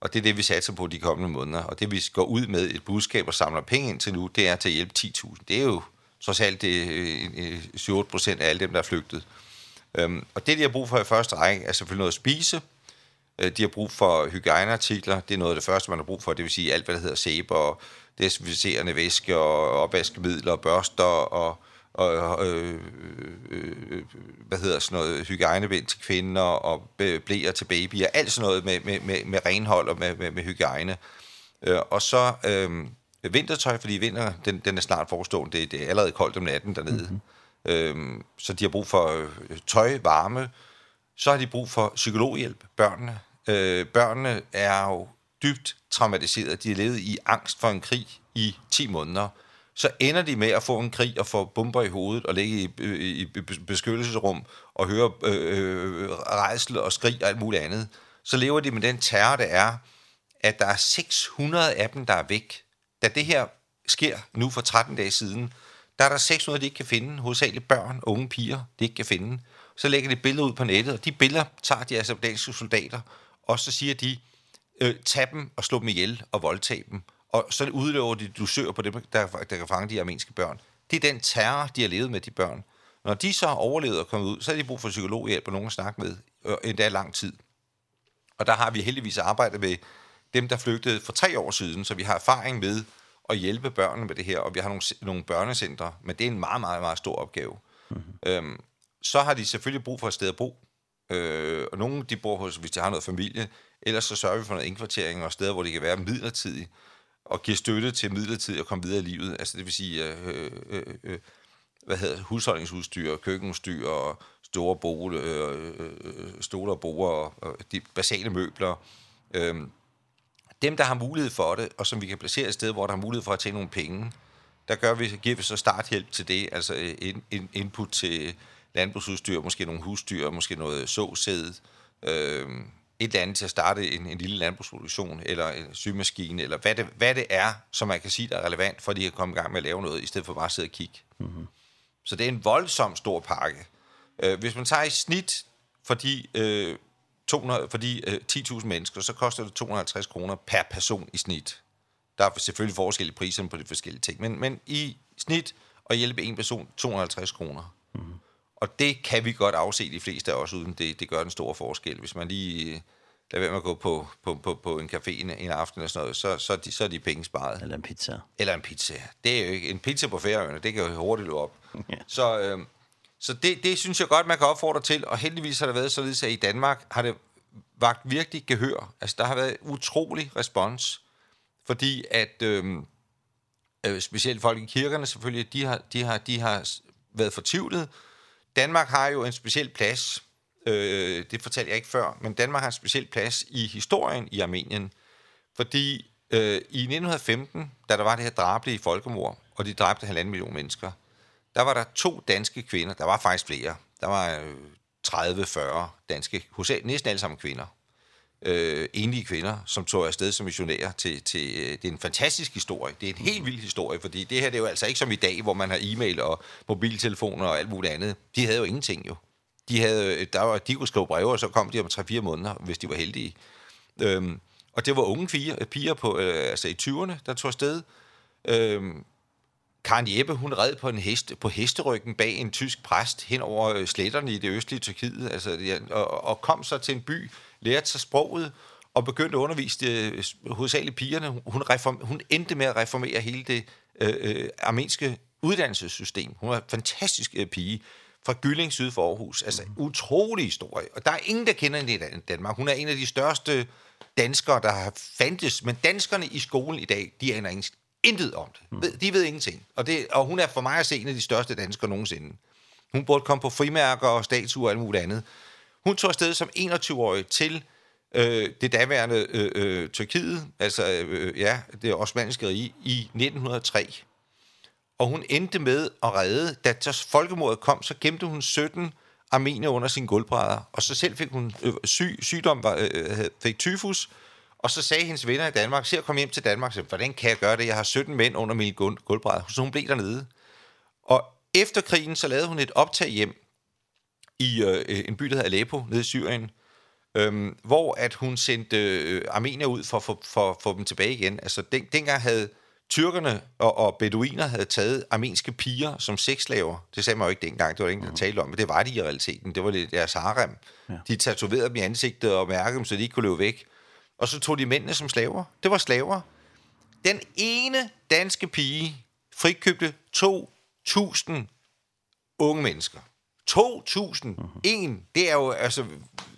Og det er det, vi satser på de kommende måneder. Og det, vi går ud med et budskab og samler penge ind til nu, det er til at hjælpe 10.000. Det er jo trods alt det, 7-8% af alle dem, der er flygtet. Øhm, og det, de har brug for i første række, er selvfølgelig noget at spise. Øh, de har brug for hygiejneartikler. Det er noget af det første, man har brug for. Det vil sige alt, hvad der hedder sæbe og desinficerende væske og opvaskemidler og børster og og øh, øh, hvad hedder sådan noget hygiejnebind til kvinder og blæer til babyer, alt sådan noget med med med med renhold og med med, med hygiejne. Øh, og så øh, vintertøj, fordi vinter den den er snart forestående. Det, det er allerede koldt om natten dernede. Mm -hmm. øh, så de har brug for tøj, varme. Så har de brug for psykologhjælp, børnene. Øh, børnene er jo dybt traumatiseret. De har levet i angst for en krig i 10 måneder. Mm så ender de med at få en krig og få bomber i hovedet og ligge i, i, i beskyttelsesrum og høre øh, rejsel og skrig og alt muligt andet. Så lever de med den terror, det er, at der er 600 af dem, der er væk. Da det her sker nu for 13 dage siden, der er der 600, de ikke kan finde, hovedsageligt børn, unge piger, de ikke kan finde. Så lægger de billeder ud på nettet, og de billeder tager de altså danske soldater, og så siger de, øh, tag dem og slå dem ihjel og voldtag dem og så udløver de dusører på dem, der, der kan fange de armenske børn. Det er den terror, de har levet med de børn. Når de så har overlevet og kommet ud, så har de brug for psykologhjælp og nogen at snakke med endda lang tid. Og der har vi heldigvis arbejdet med dem, der flygtede for tre år siden, så vi har erfaring med at hjælpe børnene med det her, og vi har nogle, nogle børnecentre, men det er en meget, meget, meget stor opgave. Mm-hmm. Øhm, så har de selvfølgelig brug for et sted at bo, øh, og nogle de bor hos, hvis de har noget familie, ellers så sørger vi for noget indkvartering og steder, hvor de kan være midlertidigt og giver støtte til midlertidigt at komme videre i livet. Altså det vil sige, øh, øh, øh, hvad hedder husholdningsudstyr, køkkenudstyr og store bole, øh, øh, stole og borer og, de basale møbler. Øhm, dem, der har mulighed for det, og som vi kan placere et sted, hvor der har mulighed for at tjene nogle penge, der gør vi, giver vi så starthjælp til det, altså en, in, input til landbrugsudstyr, måske nogle husdyr, måske noget såsæd, øh, et eller andet til at starte en, en lille landbrugsproduktion, eller en symaskine, eller hvad det, hvad det er, som man kan sige, der er relevant, for at de kan komme i gang med at lave noget, i stedet for bare at sidde og kigge. Mm-hmm. Så det er en voldsom stor pakke. Øh, hvis man tager i snit for de, øh, 200, for de øh, 10.000 mennesker, så koster det 250 kroner per person i snit. Der er selvfølgelig forskellige priser på de forskellige ting, men, men i snit at hjælpe en person 250 kroner. Mm-hmm og det kan vi godt afse de fleste af os, uden det, det gør en stor forskel. Hvis man lige lader være med at gå på, på, på, på en café en, en aften eller sådan noget, så, så, de, så er de penge sparet. Eller en pizza. Eller en pizza. Det er jo ikke, en pizza på færøerne, det kan jo hurtigt løbe op. (laughs) Ja. Så, øh, så det, det synes jeg godt, man kan opfordre til, og heldigvis har det været således, at i Danmark har det vagt virkelig gehør. Altså, der har været utrolig respons, fordi at... Øh, specielt folk i kirkerne selvfølgelig, de har, de har, de har været fortvivlet, Danmark har jo en speciel plads. Øh, det fortalte jeg ikke før, men Danmark har en speciel plads i historien i Armenien. Fordi øh, i 1915, da der var det her drabelige folkemord, og de dræbte halvanden million mennesker, der var der to danske kvinder, der var faktisk flere, der var øh, 30-40 danske, næsten alle sammen kvinder, øh, enlige kvinder, som tog afsted som missionærer til, til... Det er en fantastisk historie. Det er en helt vild historie, fordi det her det er jo altså ikke som i dag, hvor man har e-mail og mobiltelefoner og alt muligt andet. De havde jo ingenting jo. De havde, der var, de kunne skrive breve, og så kom de om 3-4 måneder, hvis de var heldige. Øhm, og det var unge piger, piger på, øh, altså i 20'erne, der tog afsted. Øhm, Karen Jeppe, hun red på en hest på hesteryggen bag en tysk præst hen over sletterne i det østlige Tyrkiet, altså og, og kom så til en by lærte sig sproget og begyndte at undervise det, hovedsageligt pigerne. Hun, reform, hun endte med at reformere hele det øh, armenske uddannelsessystem. Hun var en fantastisk øh, pige fra Gylling syd for Aarhus. Altså mm. utrolig historie. Og der er ingen, der kender hende i Danmark. Hun er en af de største danskere, der har fandtes. Men danskerne i skolen i dag, de aner ingen, intet om det. Mm. De ved ingenting. Og, det, og hun er for mig at se en af de største danskere nogensinde. Hun burde komme på frimærker og statuer og alt muligt andet. Hun tog afsted som 21-årig til øh, det daværende øh, øh, Tyrkiet, altså øh, ja, det osmanniske rige, i 1903. Og hun endte med at redde, da folkemordet kom, så gemte hun 17 armenier under sin gulvbrædder, og så selv fik hun øh, syg, sygdom, var, øh, fik tyfus, og så sagde hendes venner i Danmark, se at komme hjem til Danmark, så, hvordan kan jeg gøre det? Jeg har 17 mænd under min gulvbrædder, så hun blev dernede. Og efter krigen, så lavede hun et optag hjem, i øh, en by, der hedder Aleppo, nede i Syrien, øhm, hvor at hun sendte øh, armenier ud for at for, for, for dem tilbage igen. Altså, den, dengang havde tyrkerne og, og beduiner havde taget armenske piger som sexslaver. Det sagde man jo ikke dengang, det var ingen, der talte om, men det var de i realiteten. Det var det deres harem. Ja. De tatoverede dem i ansigtet og mærkede dem, så de ikke kunne løbe væk. Og så tog de mændene som slaver. Det var slaver. Den ene danske pige frikøbte 2.000 unge mennesker. 2001, det er jo, altså,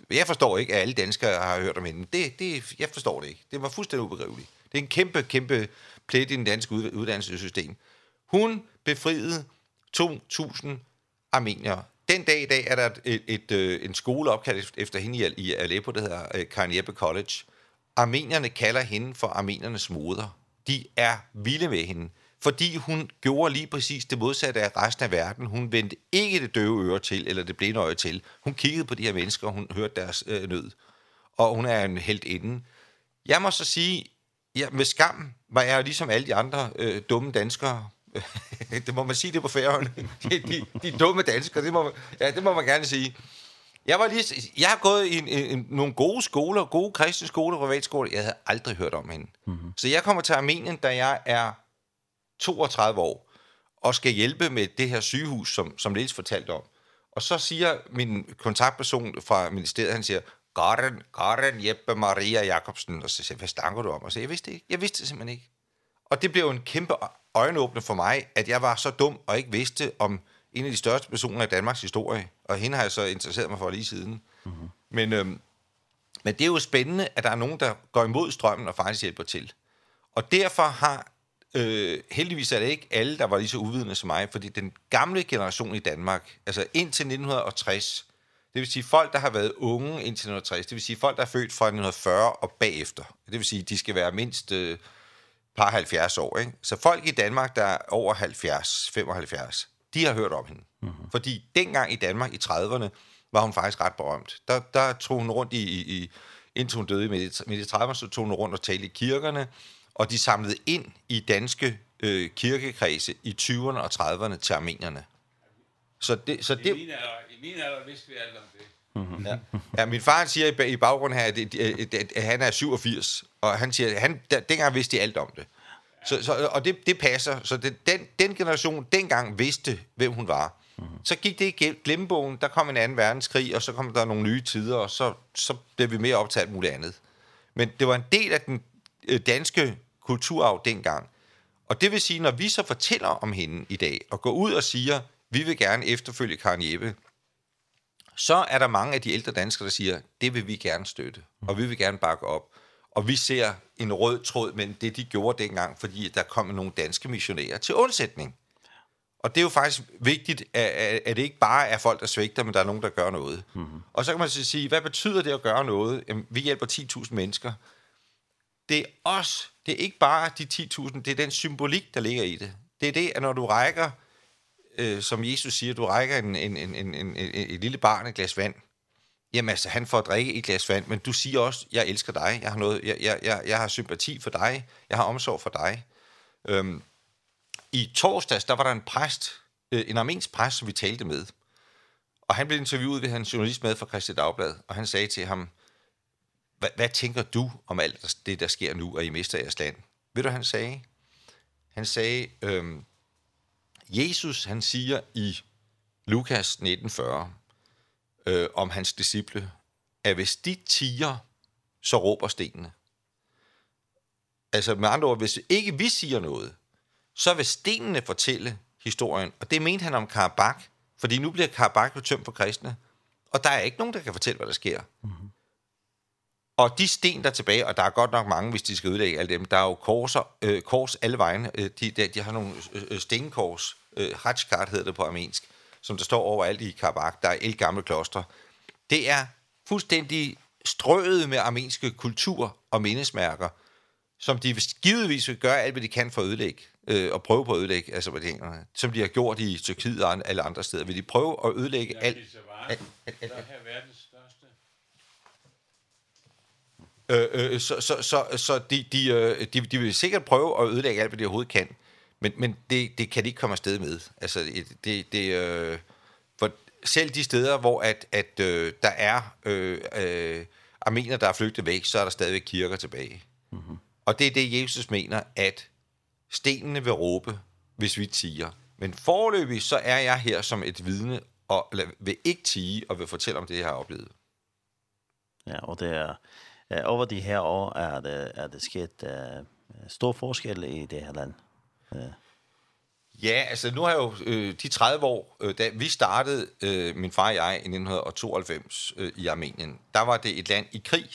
jeg forstår ikke, at alle danskere har hørt om hende. Det, det, jeg forstår det ikke. Det var fuldstændig ubegriveligt. Det er en kæmpe, kæmpe plet i den danske uddannelsessystem. Hun befriede 2.000 armenier. Den dag i dag er der et, et, et, en skole opkaldt efter hende i Aleppo, der hedder Karen Jeppe College. Armenierne kalder hende for armenernes moder. De er vilde med hende fordi hun gjorde lige præcis det modsatte af resten af verden. Hun vendte ikke det døve øre til, eller det blinde øje til. Hun kiggede på de her mennesker, og hun hørte deres øh, nød. Og hun er en helt inden. Jeg må så sige, ja, med skam var jeg ligesom alle de andre øh, dumme danskere. (laughs) det må man sige det på færøerne. (laughs) de, de, de dumme danskere, det må ja, det må man gerne sige. Jeg var lige jeg har gået i en, en, nogle gode skoler, gode kristne skoler, privatskoler. Jeg havde aldrig hørt om hende. Mm -hmm. Så jeg kommer til Armenien, da jeg er 32 år, og skal hjælpe med det her sygehus, som, som Niels fortalte om. Og så siger min kontaktperson fra ministeriet, han siger, Garen, Garen Jeppe Maria Jakobsen. Og så siger jeg, hvad snakker du om? Og så jeg vidste ikke. Jeg vidste det simpelthen ikke. Og det blev en kæmpe øjenåbner for mig, at jeg var så dum og ikke vidste om en af de største personer i Danmarks historie. Og hende har jeg så interesseret mig for lige siden. Mm-hmm. Men, øhm, men det er jo spændende, at der er nogen, der går imod strømmen og faktisk hjælper til. Og derfor har Øh, heldigvis er det ikke alle, der var lige så uvidende som mig, fordi den gamle generation i Danmark, altså indtil 1960, det vil sige folk, der har været unge indtil 1960, det vil sige folk, der er født fra 1940 og bagefter. Det vil sige, de skal være mindst øh, par 70 år. Ikke? Så folk i Danmark, der er over 70, 75, de har hørt om hende. Mm-hmm. Fordi dengang i Danmark i 30'erne, var hun faktisk ret berømt. Der, der tog hun rundt i, i, i indtil hun døde i midt i 30'erne, så tog hun rundt og talte i kirkerne, og de samlede ind i danske øh, kirkekredse i 20'erne og 30'erne til armenierne. Så det så det I min alder, i min alder vidste vi alt om det. Ja. ja, min far siger i baggrunden her, at, at, at, at han er 87, og han siger, at han, der, dengang vidste de alt om det. Så, så, og det, det passer. Så det, den, den generation dengang vidste, hvem hun var. Mm-hmm. Så gik det i glemmebogen, der kom en anden verdenskrig, og så kom der nogle nye tider, og så, så blev vi mere optaget af muligt andet. Men det var en del af den danske kulturarv dengang. Og det vil sige, når vi så fortæller om hende i dag, og går ud og siger, vi vil gerne efterfølge Karen Jeppe, så er der mange af de ældre danskere, der siger, det vil vi gerne støtte, og vi vil gerne bakke op. Og vi ser en rød tråd mellem det, de gjorde dengang, fordi der kom nogle danske missionærer til undsætning. Og det er jo faktisk vigtigt, at, at det ikke bare er folk, der svigter, men der er nogen, der gør noget. Mm -hmm. Og så kan man så sige, hvad betyder det at gøre noget? Jamen, vi hjælper 10.000 mennesker. Det er os, Det er ikke bare de 10.000, det er den symbolik, der ligger i det. Det er det, at når du rækker, øh, som Jesus siger, du rækker en, en, en, en, en, en, et lille barn et glas vand, Jamen altså, han får at drikke et glas vand, men du siger også, jeg elsker dig, jeg har, noget, jeg, jeg, jeg, jeg har sympati for dig, jeg har omsorg for dig. Øhm, I torsdags, der var der en præst, øh, en armensk præst, som vi talte med. Og han blev interviewet ved hans journalist med fra Christi Dagblad, og han sagde til ham, hvad, hvad tænker du om alt det, der sker nu, og I mister jeres land? Ved du, han sagde? Han sagde, øhm, Jesus, han siger i Lukas 1940, øh, om hans disciple, at hvis de tiger, så råber stenene. Altså med andre ord, hvis ikke vi siger noget, så vil stenene fortælle historien. Og det mente han om Karabakh, fordi nu bliver Karabakh jo tømt for kristne, og der er ikke nogen, der kan fortælle, hvad der sker. Mm -hmm. Og de sten, der er tilbage, og der er godt nok mange, hvis de skal ødelægge alle dem, der er jo korser, øh, kors alle vejen. Øh, de, de, de har nogle øh, stenkors, øh, Hajkart hedder det på armensk, som der står overalt i Karabakh. Der er et gamle kloster. Det er fuldstændig strøet med armenske kultur og mindesmærker, som de givetvis vil gøre alt, hvad de kan for at ødelægge, øh, og prøve på at ødelægge azerbaijanerne, som de har gjort i Tyrkiet og alle andre steder. Vil de prøve at ødelægge alt? Der er verdens Øh, øh, så så, så, så de, de, de, de vil sikkert prøve at ødelægge alt, hvad de overhovedet kan. Men, men det, det kan de ikke komme afsted med. Altså, det, det, øh, for selv de steder, hvor at, at øh, der er øh, øh, armener, der er flygtet væk, så er der stadigvæk kirker tilbage. Mm Og det er det, Jesus mener, at stenene vil råbe, hvis vi tiger. Men forløbig, så er jeg her som et vidne, og eller, vil ikke tige, og vil fortælle om det, jeg har oplevet. Ja, og det er eh, over de her år er det, er det sket eh, stor forskel i det her land. Eh. Ja, altså nu har jeg jo øh, de 30 år, øh, da vi startede, øh, min far og jeg, i 1992 øh, i Armenien, der var det et land i krig.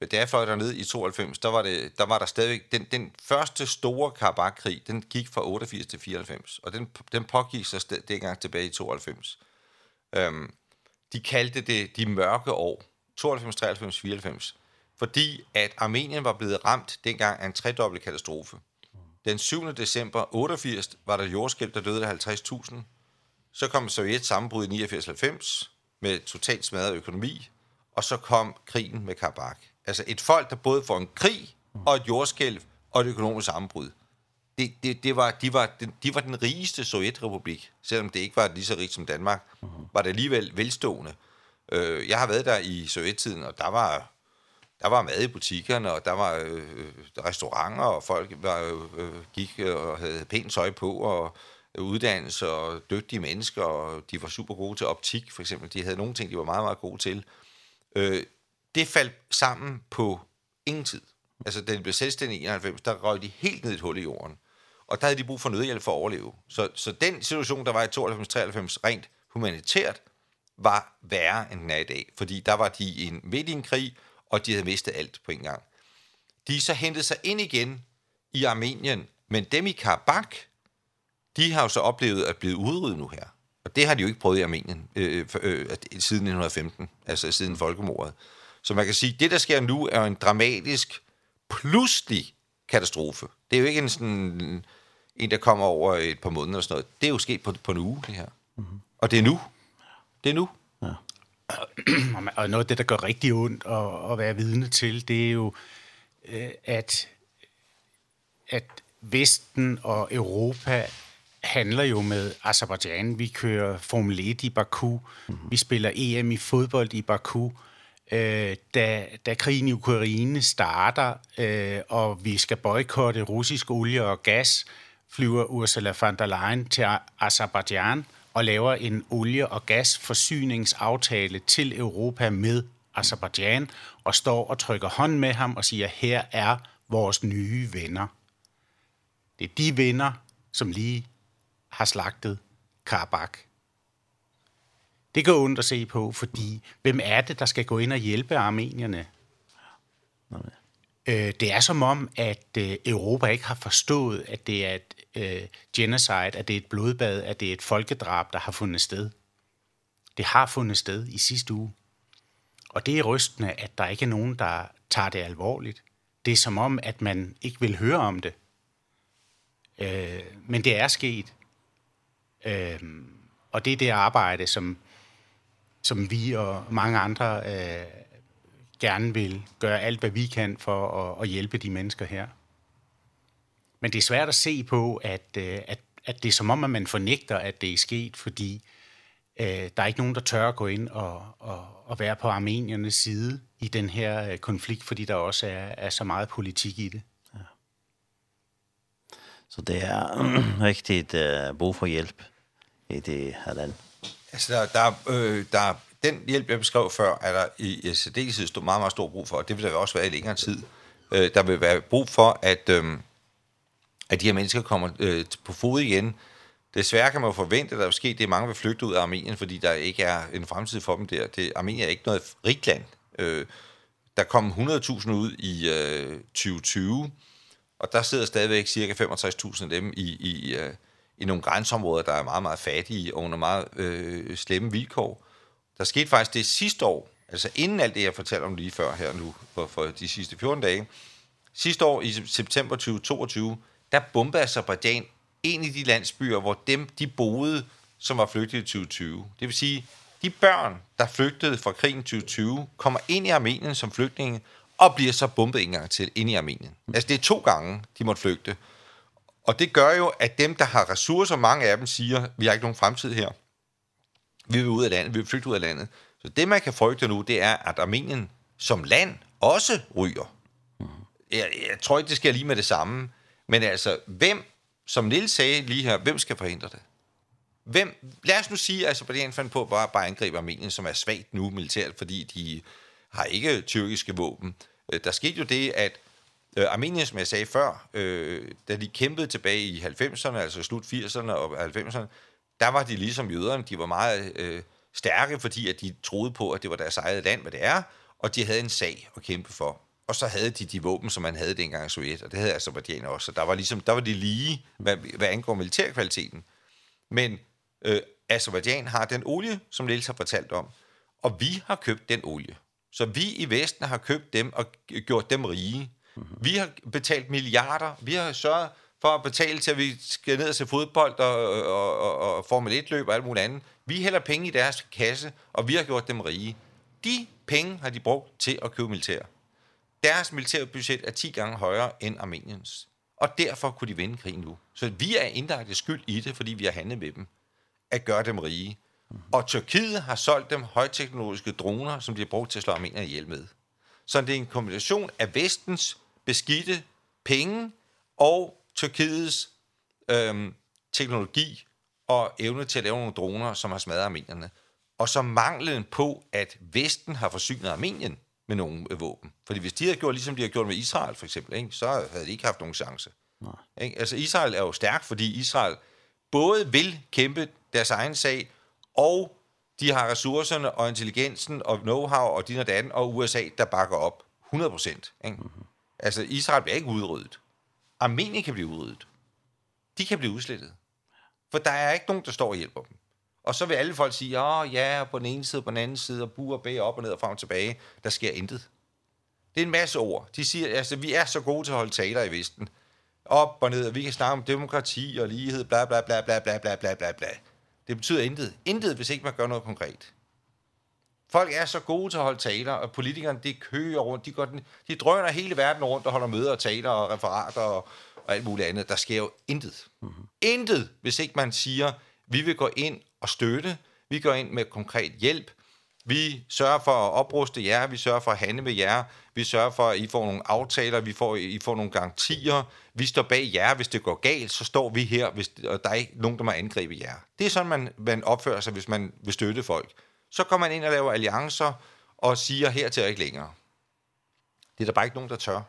Da jeg fløj dernede i 92, der var, det, der var der stadigvæk, den, den første store Karabakh-krig, den gik fra 88 til 94, og den, den pågik så sted, dengang tilbage i 92. Øhm, de kaldte det de mørke år, 92, 93, 94 fordi at Armenien var blevet ramt dengang af en tredobbelt katastrofe. Den 7. december 88 var der jordskælv, der døde 50.000. Så kom Sovjet sammenbrud i 89-90 med totalt smadret økonomi, og så kom krigen med Karabakh. Altså et folk, der både får en krig og et jordskælv og et økonomisk sammenbrud. Det, det, det var, de, var, de, de var den rigeste Sovjetrepublik, selvom det ikke var lige så rigt som Danmark, var det alligevel velstående. Jeg har været der i Sovjettiden, og der var der var mad i butikkerne, og der var øh, restauranter, og folk var, øh, gik og havde pænt tøj på, og uddannelse og dygtige mennesker, og de var super gode til optik, for eksempel. De havde nogle ting, de var meget, meget gode til. Øh, det faldt sammen på ingen tid. Altså, da de blev selvstændige i 91, der røg de helt ned i et hul i jorden. Og der havde de brug for nødhjælp for at overleve. Så, så den situation, der var i 92-93, rent humanitært, var værre, end den er i dag. Fordi der var de en, midt i en krig, og de havde mistet alt på en gang. De så hentet sig ind igen i Armenien, men dem i Karabakh, de har jo så oplevet at blive udryddet nu her. Og det har de jo ikke prøvet i Armenien øh, for, øh, siden 1915, altså siden folkemordet. Så man kan sige, at det, der sker nu, er en dramatisk, pludselig katastrofe. Det er jo ikke en sådan en, der kommer over et par måneder og sådan noget. Det er jo sket på, på en uge, det her. Mm -hmm. Og det er nu. Det er nu og noget af det, der gør rigtig ondt at, at være vidne til, det er jo, at, at Vesten og Europa handler jo med Azerbaijan. Vi kører Formel 1 i Baku. Vi spiller EM i fodbold i Baku. Øh, da, da krigen i Ukraine starter, øh, og vi skal boykotte russisk olie og gas, flyver Ursula von der Leyen til Azerbaijan. Øh, og laver en olie- og gasforsyningsaftale til Europa med Azerbaijan og står og trykker hånd med ham og siger, her er vores nye venner. Det er de venner, som lige har slagtet Karabakh. Det går ondt at se på, fordi hvem er det, der skal gå ind og hjælpe armenierne? Nej, Øh, det er som om, at øh, Europa ikke har forstået, at det er et øh, genocide, at det er et blodbad, at det er et folkedrab, der har fundet sted. Det har fundet sted i sidste uge. Og det er rystende, at der ikke er nogen, der tager det alvorligt. Det er som om, at man ikke vil høre om det. Øh, men det er sket. Ehm og det er det arbejde, som, som vi og mange andre øh, gerne vil gøre alt, hvad vi kan for at, at hjælpe de mennesker her. Men det er svært at se på, at, at, at det er som om, at man fornægter, at det er sket, fordi øh, der er ikke nogen, der tør at gå ind og, og, og være på armeniernes side i den her øh, konflikt, fordi der også er, er så meget politik i det. Ja. Så det er (clears throat) rigtig uh, brug for hjælp i det her land. Altså, der, der, øh, der den hjælp, jeg beskrev før, er der i særdeleshed stor, meget, meget stor brug for, og det vil der også være i længere tid. Øh, der vil være brug for, at, øh, at de her mennesker kommer øh, på fod igen. Desværre kan man jo forvente, at der vil ske, det er mange vil flygte ud af Armenien, fordi der ikke er en fremtid for dem der. Det, Armenien er ikke noget rigt land. Øh, der kom 100.000 ud i øh, 2020, og der sidder stadigvæk cirka 65.000 af dem i, i, øh, i nogle grænseområder, der er meget, meget fattige og under meget øh, slemme vilkår. Der skete faktisk det sidste år, altså inden alt det, jeg fortalte om lige før her nu, for, for de sidste 14 dage. Sidste år i september 2022, der bombede Azerbaijan en af de landsbyer, hvor dem, de boede, som var flygtet i 2020. Det vil sige, de børn, der flygtede fra krigen 2020, kommer ind i Armenien som flygtninge, og bliver så bombet en gang til ind i Armenien. Altså det er to gange, de måtte flygte. Og det gør jo, at dem, der har ressourcer, mange af dem siger, vi har ikke nogen fremtid her vi vil ud af landet, vi vil flygte ud af landet. Så det, man kan frygte nu, det er, at Armenien som land også ryger. Jeg, jeg tror ikke, det sker lige med det samme. Men altså, hvem, som Nils sagde lige her, hvem skal forhindre det? Hvem, lad os nu sige, altså, på det Azerbaijan fandt på bare, bare angribe Armenien, som er svagt nu militært, fordi de har ikke tyrkiske våben. Der skete jo det, at Armenien, som jeg sagde før, øh, da de kæmpede tilbage i 90'erne, altså slut 80'erne og 90'erne, der var de ligesom jøderne, de var meget øh, stærke, fordi at de troede på, at det var deres eget land, hvad det er, og de havde en sag at kæmpe for. Og så havde de de våben, som man havde dengang i Sovjet, og det havde Azerbaijan også. Så der var, ligesom, der var de lige, hvad, hvad angår militærkvaliteten. Men øh, Azerbaijan har den olie, som Niels har fortalt om, og vi har købt den olie. Så vi i Vesten har købt dem og gjort dem rige. Vi har betalt milliarder, vi har sørget for at betale til, at vi skal ned og se fodbold og, og, og, og Formel 1-løb og alt muligt andet. Vi hælder penge i deres kasse, og vi har gjort dem rige. De penge har de brugt til at købe militær. Deres militærbudget er 10 gange højere end Armeniens. Og derfor kunne de vinde krigen nu. Så vi er indirekte skyld i det, fordi vi har handlet med dem. At gøre dem rige. Og Tyrkiet har solgt dem højteknologiske droner, som de har brugt til at slå armenierne ihjel med. Så det er en kombination af vestens beskidte penge og Tyrkiets øhm, teknologi og evne til at lave nogle droner, som har smadret armenierne. Og så manglen på, at Vesten har forsynet Armenien med nogle våben. Fordi hvis de havde gjort, ligesom de har gjort med Israel for eksempel, ikke, så havde de ikke haft nogen chance. Nej. Ikke? Altså Israel er jo stærk, fordi Israel både vil kæmpe deres egen sag, og de har ressourcerne og intelligensen og know-how og din og den, og USA, der bakker op 100 procent. Mm -hmm. Altså Israel bliver ikke udryddet. Armenien kan blive udryddet. De kan blive udslettet. For der er ikke nogen, der står og hjælper dem. Og så vil alle folk sige, åh ja, på den ene side, på den anden side, og buer bag op og ned og frem og tilbage. Der sker intet. Det er en masse ord. De siger, altså, vi er så gode til at holde taler i Vesten. Op og ned, og vi kan snakke om demokrati og lighed, bla bla bla bla bla bla bla bla bla. Det betyder intet. Intet, hvis ikke man gør noget konkret. Folk er så gode til at holde taler, og politikerne, de kører rundt, de, går, den, de drøner hele verden rundt og holder møder og taler og referater og, og alt muligt andet. Der sker jo intet. Mm-hmm. Intet, hvis ikke man siger, vi vil gå ind og støtte, vi går ind med konkret hjælp, vi sørger for at opruste jer, vi sørger for at handle med jer, vi sørger for, at I får nogle aftaler, vi får, I får nogle garantier, vi står bag jer, hvis det går galt, så står vi her, hvis, og der er ikke nogen, der må angribe jer. Det er sådan, man, man opfører sig, hvis man vil støtte folk så kommer man ind og laver alliancer og siger, her til ikke længere. Det er der bare ikke nogen, der tør.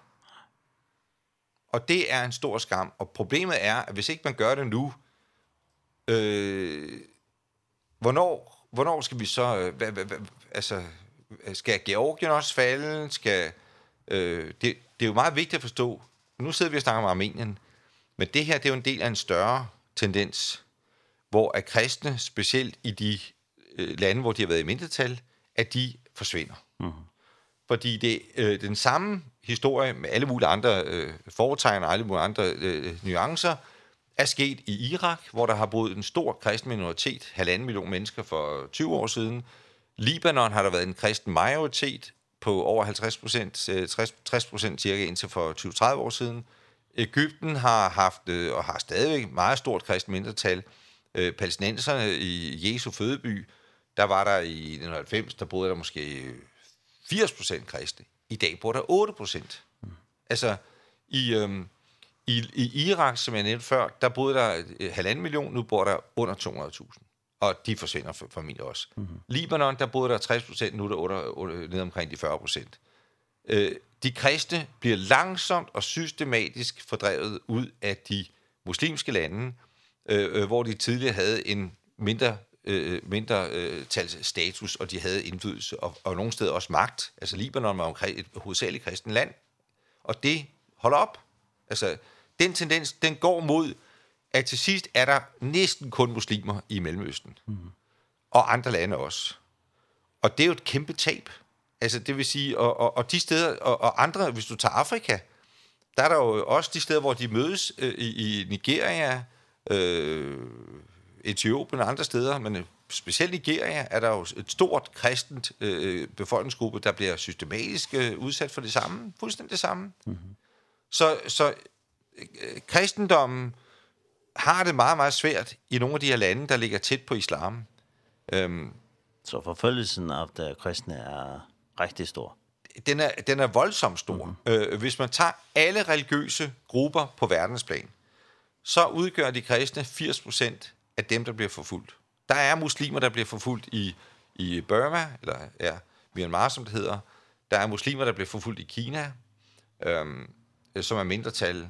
Og det er en stor skam. Og problemet er, at hvis ikke man gør det nu, øh, hvornår, hvornår skal vi så... Øh, hva, hva, hva, altså, skal Georgien også falde? Skal, øh, det, det er jo meget vigtigt at forstå. Nu sidder vi og snakker om Armenien. Men det her, det er jo en del af en større tendens, hvor at kristne, specielt i de lande, hvor de har været i mindretal, at de forsvinder. Mm. Fordi det øh, den samme historie med alle mulige andre øh, foretegn og alle mulige andre øh, nuancer, er sket i Irak, hvor der har boet en stor kristen minoritet, halvanden million mennesker for 20 år siden. Libanon har der været en kristen majoritet på over 50 procent, 60, 60 procent cirka indtil for 20-30 år siden. Ægypten har haft og har stadigvæk meget stort kristen mindretal. Øh, palæstinenserne i Jesu fødeby der var der i 1990, der boede der måske 80% kristne. I dag bor der 8%. Mm. Altså, i, øhm, i, i Irak, som jeg nævnte før, der boede der halvanden million, nu bor der under 200.000. Og de forsvinder for, familie også. Mm -hmm. Libanon, der boede der 60%, nu er der under, under, ned omkring de 40%. Øh, de kristne bliver langsomt og systematisk fordrevet ud af de muslimske lande, øh, hvor de tidligere havde en mindre øh, mindre øh, tals status, og de havde indflydelse, og, og nogle steder også magt. Altså Libanon var omkring et hovedsageligt kristen land, og det holder op. Altså, den tendens, den går mod, at til sidst er der næsten kun muslimer i Mellemøsten. Mm. Og andre lande også. Og det er jo et kæmpe tab. Altså, det vil sige, og, og, og de steder, og, og andre, hvis du tager Afrika, der er der jo også de steder, hvor de mødes øh, i, i Nigeria, øh, Etiopien og andre steder, men specielt Nigeria er der jo et stort kristent øh, befolkningsgruppe, der bliver systematisk øh, udsat for det samme, fuldstændig det samme. Mm -hmm. Så, så øh, kristendommen har det meget, meget svært i nogle af de her lande, der ligger tæt på islam. Øhm, så forfølgelsen af det kristne er rigtig stor? Den er, den er voldsomt stor. Mm -hmm. øh, hvis man tager alle religiøse grupper på verdensplan, så udgør de kristne 80 procent af dem, der bliver forfulgt. Der er muslimer, der bliver forfulgt i, i Burma, eller ja, Myanmar, som det hedder. Der er muslimer, der bliver forfulgt i Kina, øhm, som er mindretal.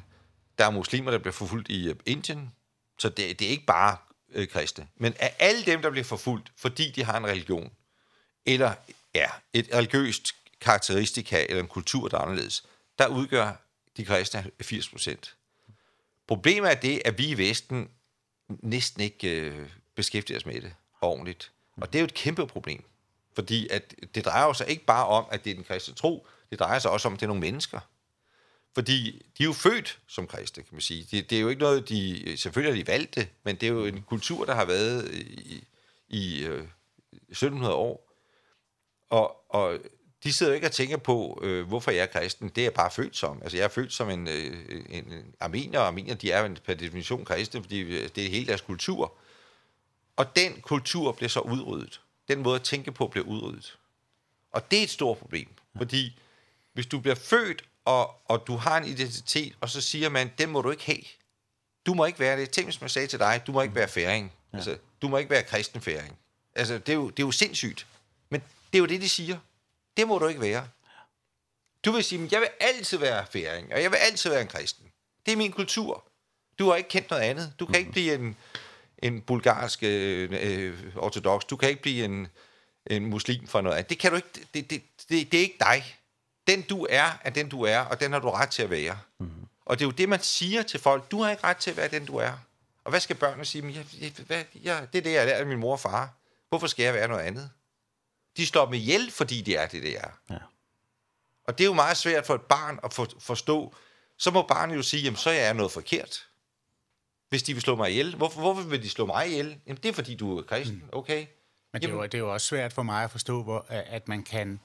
Der er muslimer, der bliver forfulgt i Indien. Så det, det er ikke bare øh, kristne. Men af alle dem, der bliver forfulgt, fordi de har en religion, eller ja, et religiøst karakteristika, eller en kultur, der er anderledes, der udgør de kristne 80 Problemet er det, at vi i Vesten næsten ikke øh, beskæftiger os med det ordentligt. Og det er jo et kæmpe problem, fordi at det drejer sig ikke bare om, at det er den kristne tro, det drejer sig også om, at det er nogle mennesker. Fordi de er jo født som kristne, kan man sige. Det, det er jo ikke noget, de selvfølgelig er de valgte, men det er jo en kultur, der har været i, i øh, 1700 år. Og, og de sidder jo ikke og tænker på, øh, hvorfor jeg er kristen. Det er jeg bare født som. Altså, jeg er født som en, øh, en, armenier, og armenier, de er per definition kristne, fordi det er hele deres kultur. Og den kultur bliver så udryddet. Den måde at tænke på bliver udryddet. Og det er et stort problem, fordi hvis du bliver født, og, og du har en identitet, og så siger man, den må du ikke have. Du må ikke være det. Tænk, hvis man sagde til dig, du må ikke være færing. Ja. Altså, du må ikke være kristen færing. Altså, det er jo, det er jo sindssygt. Men det er jo det, de siger. Det må du ikke være. Du vil sige, jeg vil altid være færing, og jeg vil altid være en kristen. Det er min kultur. Du har ikke kendt noget andet. Du kan ikke blive en, en bulgarsk øh, ortodox. Du kan ikke blive en, en muslim for noget andet. Det kan du ikke. Det, det, det, det er ikke dig. Den du er, er den du er, og den har du ret til at være. Mm. -hmm. Og det er jo det, man siger til folk. Du har ikke ret til at være den du er. Og hvad skal børnene sige? Men jeg, jeg, hvad, jeg, det er det, jeg er af min mor og far. Hvorfor skal jeg være noget andet? de står med ihjel, fordi de er det, det er. Ja. Og det er jo meget svært for et barn at for, forstå. Så må barnet jo sige, jamen så er jeg noget forkert. Hvis de vil slå mig ihjel. Hvorfor, hvorfor vil de slå mig ihjel? Jamen det er fordi du er kristen, okay? Men det er, jo, det er jo også svært for mig at forstå, hvor, at man kan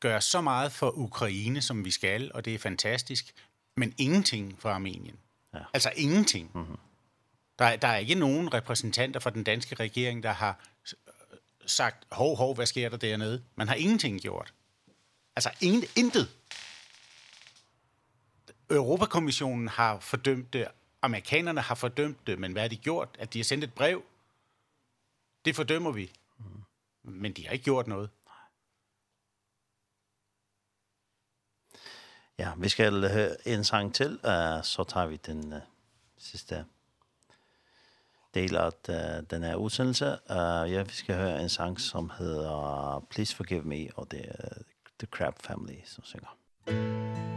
gøre så meget for Ukraine, som vi skal, og det er fantastisk, men ingenting for Armenien. Ja. Altså ingenting. Mm -hmm. Der, der er ikke nogen repræsentanter fra den danske regering, der har sagt, hov, hov, hvad sker der dernede? Man har ingenting gjort. Altså, ingen, intet. Europakommissionen har fordømt det, amerikanerne har fordømt det, men hvad har de gjort? At de har sendt et brev, det fordømmer vi. Mm. Men de har ikke gjort noget. Ja, vi skal høre en sang til, uh, så tar vi den uh, sidste del av uh, den utsendelse. Uh, ja, vi skal høre en sang, som heter Please Forgive Me, og det er The Crab Family, som synger. Musik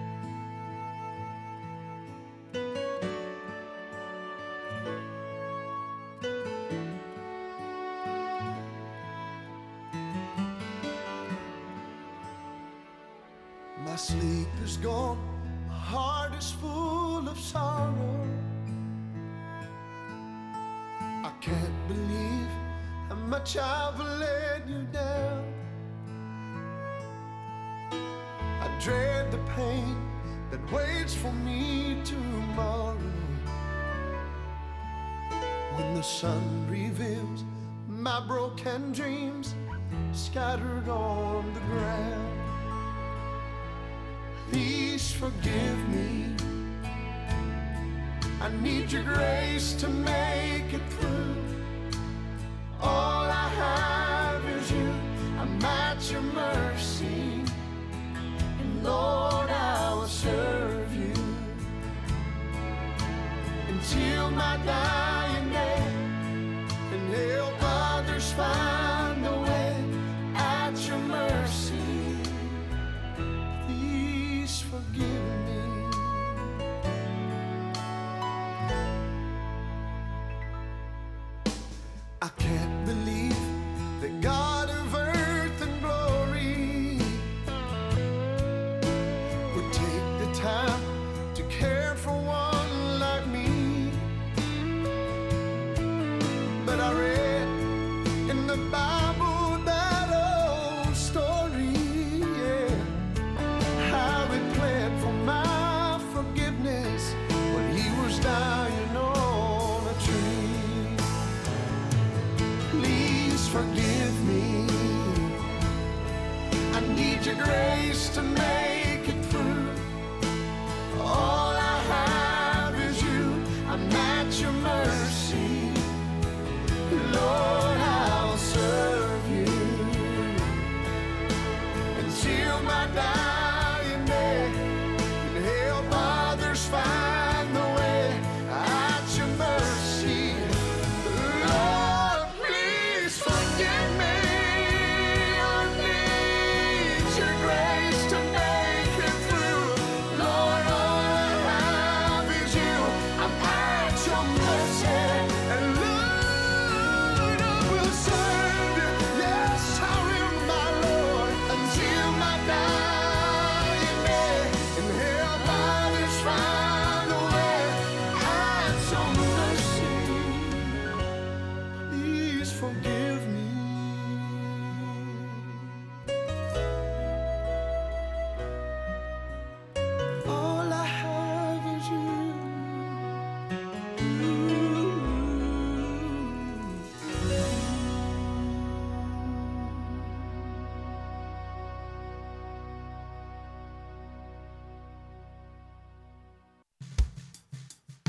much I've let you down. I dread the pain that waits for me tomorrow. When the sun reveals my broken dreams Scattered on the ground. Please forgive me. I need your grace to make it through. All your mercy. And Lord, I will serve you. Until my dying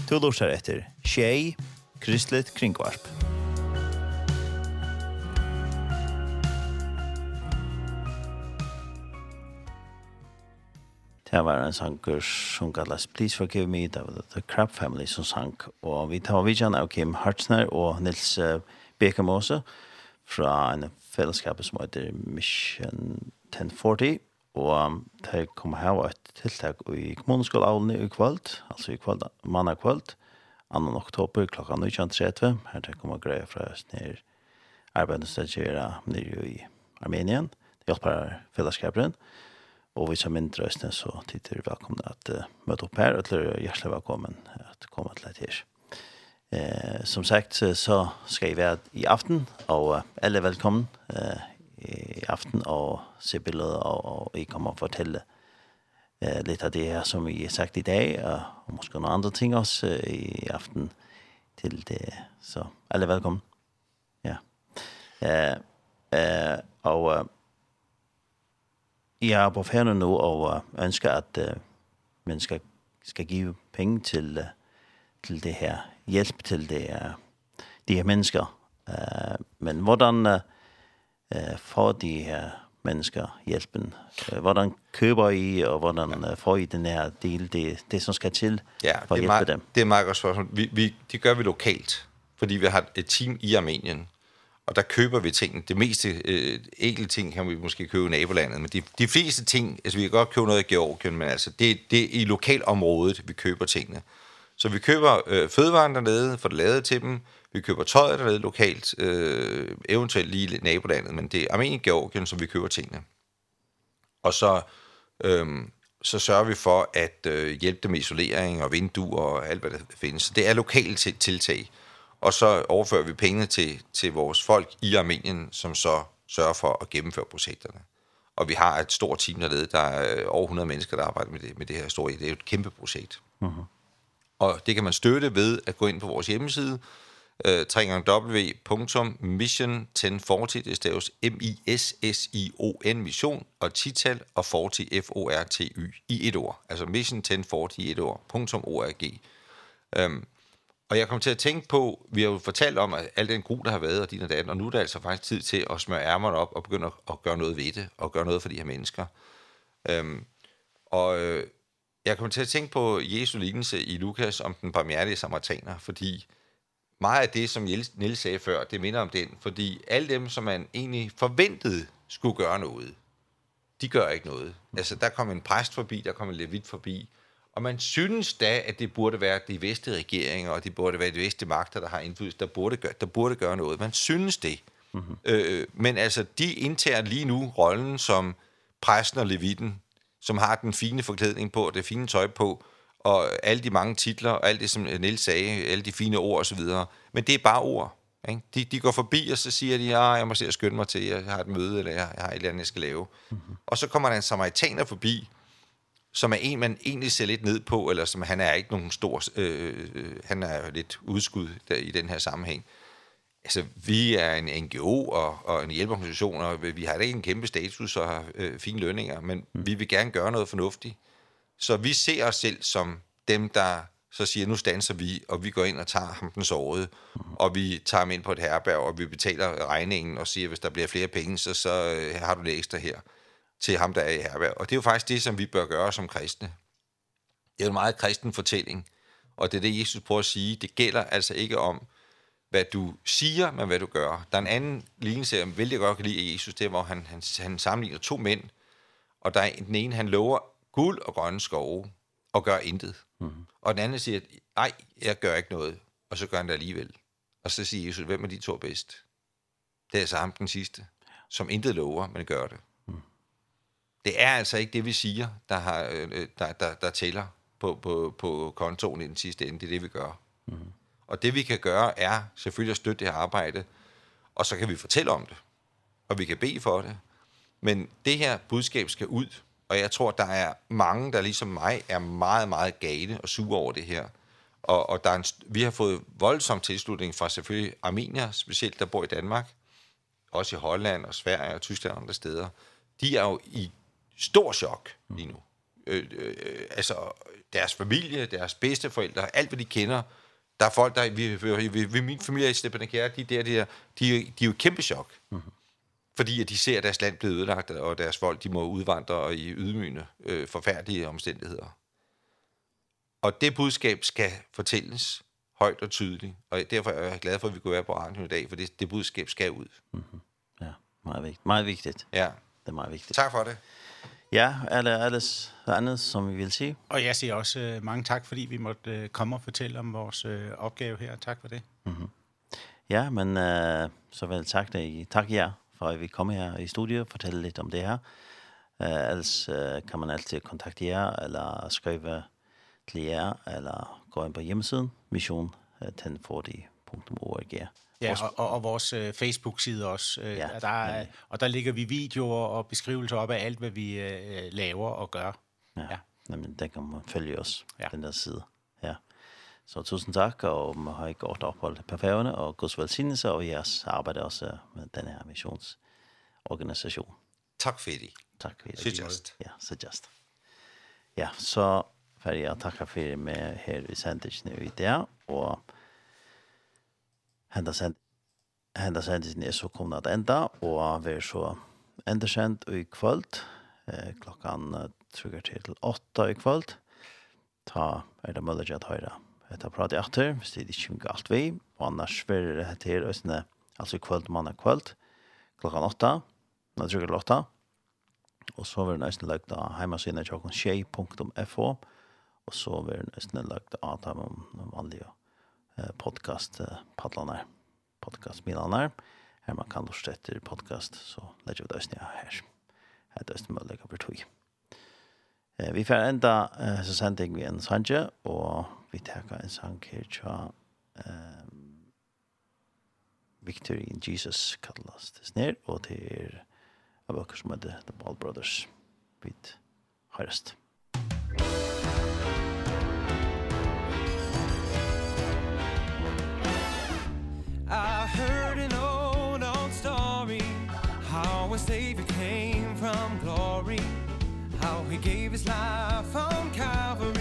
Du lursar etter Tjei, Kristligt Kringvarp. Det var en sanger som kallas Please Forgive Me, det var The Crab Family som sang. Og vi tar vidjan av Kim Hartzner og Nils Bekamose fra en fellesskap som heter Mission 1040. Og de kommer her og et tiltak i kommuneskolen i kvöld, altså i kvöld, mandag kvöld, 2. oktober klokka 19.30. Her de kommer greia fra oss ned arbeidsstagjera nere i Armenien. Det hjelper fellesskaperen. Og hvis jeg mindre oss ned så vi velkomne at uh, møte opp her, og til hjertelig velkommen at komme til et her. Eh, som sagt så skal jeg være i aften, og uh, alle velkommen eh, i aften og se billeder, og, og I kommer og fortælle øh, lidt af det her, som I har sagt i dag, og, og måske nogle andre ting også øh, i aften til det. Så alle velkommen. Ja. Eh, eh, og uh, jeg er på færne nu og uh, ønsker, at uh, man skal, skal give penge til, uh, til det her, hjælp til det, uh, de her mennesker. Uh, men hvordan... Uh, eh, for de her mennesker hjælpen? Hvordan køber I, og hvordan får I den her del, det, det som skal til ja, for at hjælpe meget, dem? det er meget godt spørgsmål. Vi, vi, det gør vi lokalt, fordi vi har et team i Armenien, og der køber vi ting. Det meste øh, enkelte ting kan vi måske købe i nabolandet, men de, de fleste ting, altså vi kan godt købe noget i Georgien, men altså det, det er i lokalområdet, vi køber tingene. Så vi køber øh, fødevaren dernede, får det lavet til dem, Vi køber tøjet dernede lokalt, øh, eventuelt lige nabolandet, men det er Armenien Georgien, som vi køber tingene. Og så, øhm, så sørger vi for at øh, hjælpe dem med isolering og vinduer og alt, hvad der findes. Så det er lokale tiltag. Og så overfører vi pengene til, til vores folk i Armenien, som så sørger for at gennemføre projekterne. Og vi har et stort team dernede, der er over 100 mennesker, der arbejder med det, med det her store. Det er jo et kæmpe projekt. Uh -huh. Og det kan man støtte ved at gå ind på vores hjemmeside, øh, 3 www.mission1040, det staves M-I-S-S-I-O-N, mission, og tital og 40 F-O-R-T-Y i et ord. Altså mission1040 i et ord, .org. Øhm, og jeg kom til at tænke på, vi har jo fortalt om, at al den gru, der har været, og din og dagen, og nu er det altså faktisk tid til at smøre ærmerne op og begynde at, at gøre noget ved det, og gøre noget for de her mennesker. Øhm, og øh, jeg kom til at tænke på Jesu lignelse i Lukas om den barmhjertige samaritaner, fordi meget af det, som Niels sagde før, det minder om den, fordi alle dem, som man egentlig forventede skulle gøre noget, de gør ikke noget. Altså, der kom en præst forbi, der kom en levit forbi, og man synes da, at det burde være de vestlige regeringer, og det burde være de vestlige magter, der har indflydelse, der burde gøre, der burde gøre noget. Man synes det. Mm -hmm. øh, men altså, de indtager lige nu rollen som præsten og levitten, som har den fine forklædning på, det fine tøj på, og alle de mange titler, og alt det, som Niels sagde, alle de fine ord og så videre. Men det er bare ord. Ikke? De, de går forbi, og så siger de, ja, jeg må se at skynde mig til, jeg har et møde, eller jeg har et eller andet, jeg skal lave. Mm-hmm. Og så kommer der en samaritaner forbi, som er en, man egentlig ser lidt ned på, eller som han er ikke nogen stor, øh, han er lidt udskud der, i den her sammenhæng. Altså, vi er en NGO og, og en hjælpeorganisation, og vi har ikke en kæmpe status og øh, fine lønninger, men mm. vi vil gerne gøre noget fornuftigt. Så vi ser os selv som dem, der så siger, nu stanser vi, og vi går ind og tager ham den sårede, og vi tager ham ind på et herberg, og vi betaler regningen og siger, hvis der bliver flere penge, så, så har du det ekstra her til ham, der er i herberg. Og det er jo faktisk det, som vi bør gøre som kristne. Det er en meget kristen fortælling, og det er det, Jesus prøver at sige. Det gælder altså ikke om, hvad du siger, men hvad du gør. Der er en anden lignelse, jeg vældig godt kan lide af Jesus, det er, hvor han, han, han sammenligner to mænd, og der er den ene, han lover guld og grønne skove og gør intet. Mm. Og den anden siger, nej, jeg gør ikke noget, og så gør han det alligevel. Og så siger Jesus, hvem er de to bedst? Det er så ham den sidste, som intet lover, men gør det. Mm. Det er altså ikke det, vi siger, der, har, der, der, der, der tæller på, på, på kontoen i den sidste ende. Det er det, vi gør. Mm. Og det, vi kan gøre, er selvfølgelig at støtte det her arbejde, og så kan vi fortælle om det, og vi kan bede for det. Men det her budskab skal ud, og jeg tror, der er mange, der ligesom mig, er meget, meget gale og sure over det her. Og, og der er en, vi har fået voldsom tilslutning fra selvfølgelig armenier, specielt der bor i Danmark, også i Holland og Sverige og Tyskland og andre steder. De er jo i stor chok lige nu. Øh, øh, altså, deres familie, deres bedsteforældre, alt hvad de kender, der er folk, der... Vi, vi, vi, vi min familie i Stepanakære, de der, de, der, de, de er jo kæmpe chok. Mm -hmm fordi at de ser at deres land blive ødelagt, og deres folk de må udvandre og i ydmygende øh, forfærdelige omstændigheder. Og det budskab skal fortælles højt og tydeligt, og derfor er jeg glad for, at vi kunne være på radioen i dag, for det, det budskab skal ud. Mm -hmm. Ja, meget vigtigt. Meget vigtigt. Ja. Det er meget vigtigt. Tak for det. Ja, er der alles andet, som vi vil sige? Og jeg siger også uh, mange tak, fordi vi måtte uh, komme og fortælle om vores uh, opgave her. Tak for det. Mm -hmm. Ja, men uh, så vel tak, det, tak jer for at vi kommer her i studiet og fortæller lidt om det her. Uh, ellers uh, kan man altid kontakte jer, eller skrive til jer, eller gå ind på hjemmesiden mission1040.org. Ja, og, og, og vores uh, Facebook-side også. Uh, ja, der er, ja. Og der ligger vi videoer og beskrivelser op af alt, hvad vi uh, laver og gør. Ja, ja. Jamen, der kan man følge os, ja. den der side. Så tusen takk, og vi har et godt opphold på færgerne, og Guds velsignelse og jeres arbejde også med denne her missionsorganisation. Takk for det. Takk for det. Just. Ja, så just. Ja, så færdig jeg takke for det med her i sendingen i dag, og henda send henda sendingen er så kommet at enda, og vi er så endersendt i kvöld, eh, klokkan trygger til åtta i kvöld, ta er det mulig at høyre etter prat i atter, hvis det ikke er galt vi. Og annars blir det her østene, altså i kvöld, mann mandag kvöld, klokka åtta, nå det trykker åtta. Og så vil det østene lagt av heimasynet tjokken tjei.fo, og så vil det østene lagt av de vanlige podcast eh, padlene, podcast-milene, her man kan lort etter podcast, så legger vi det østene her. Her er det østene mulighet for tog. Eh, vi får enda eh, så sending vi en sanje, og vi tar en sang her tja eh, Victory in Jesus kallas det snir, og det er av oss som heter The Ball Brothers. Vi høyrest. I heard an old, old story How a savior came from God vi slaf om kaffe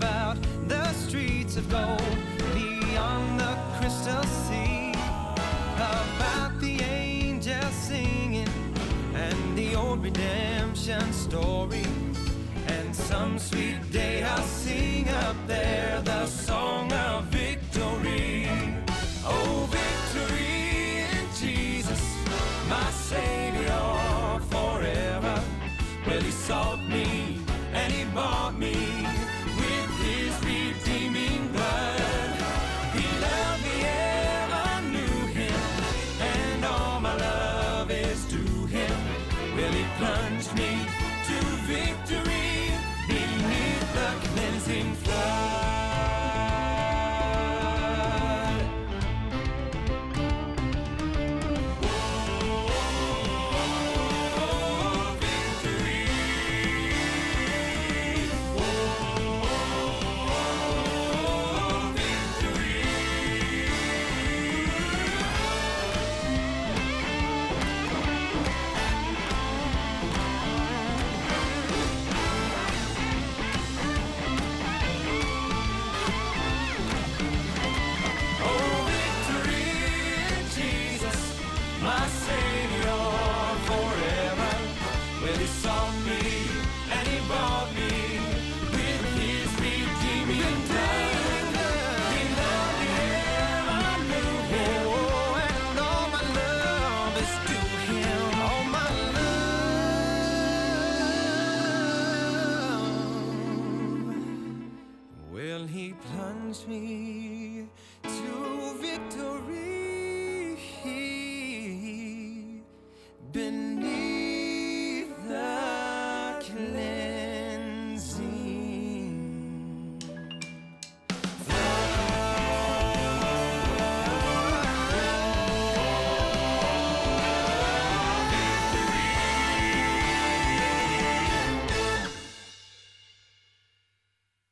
about the streets of gold beyond the crystal sea about the angels singing and the old redemption story. And some sweet day I'll sing up there the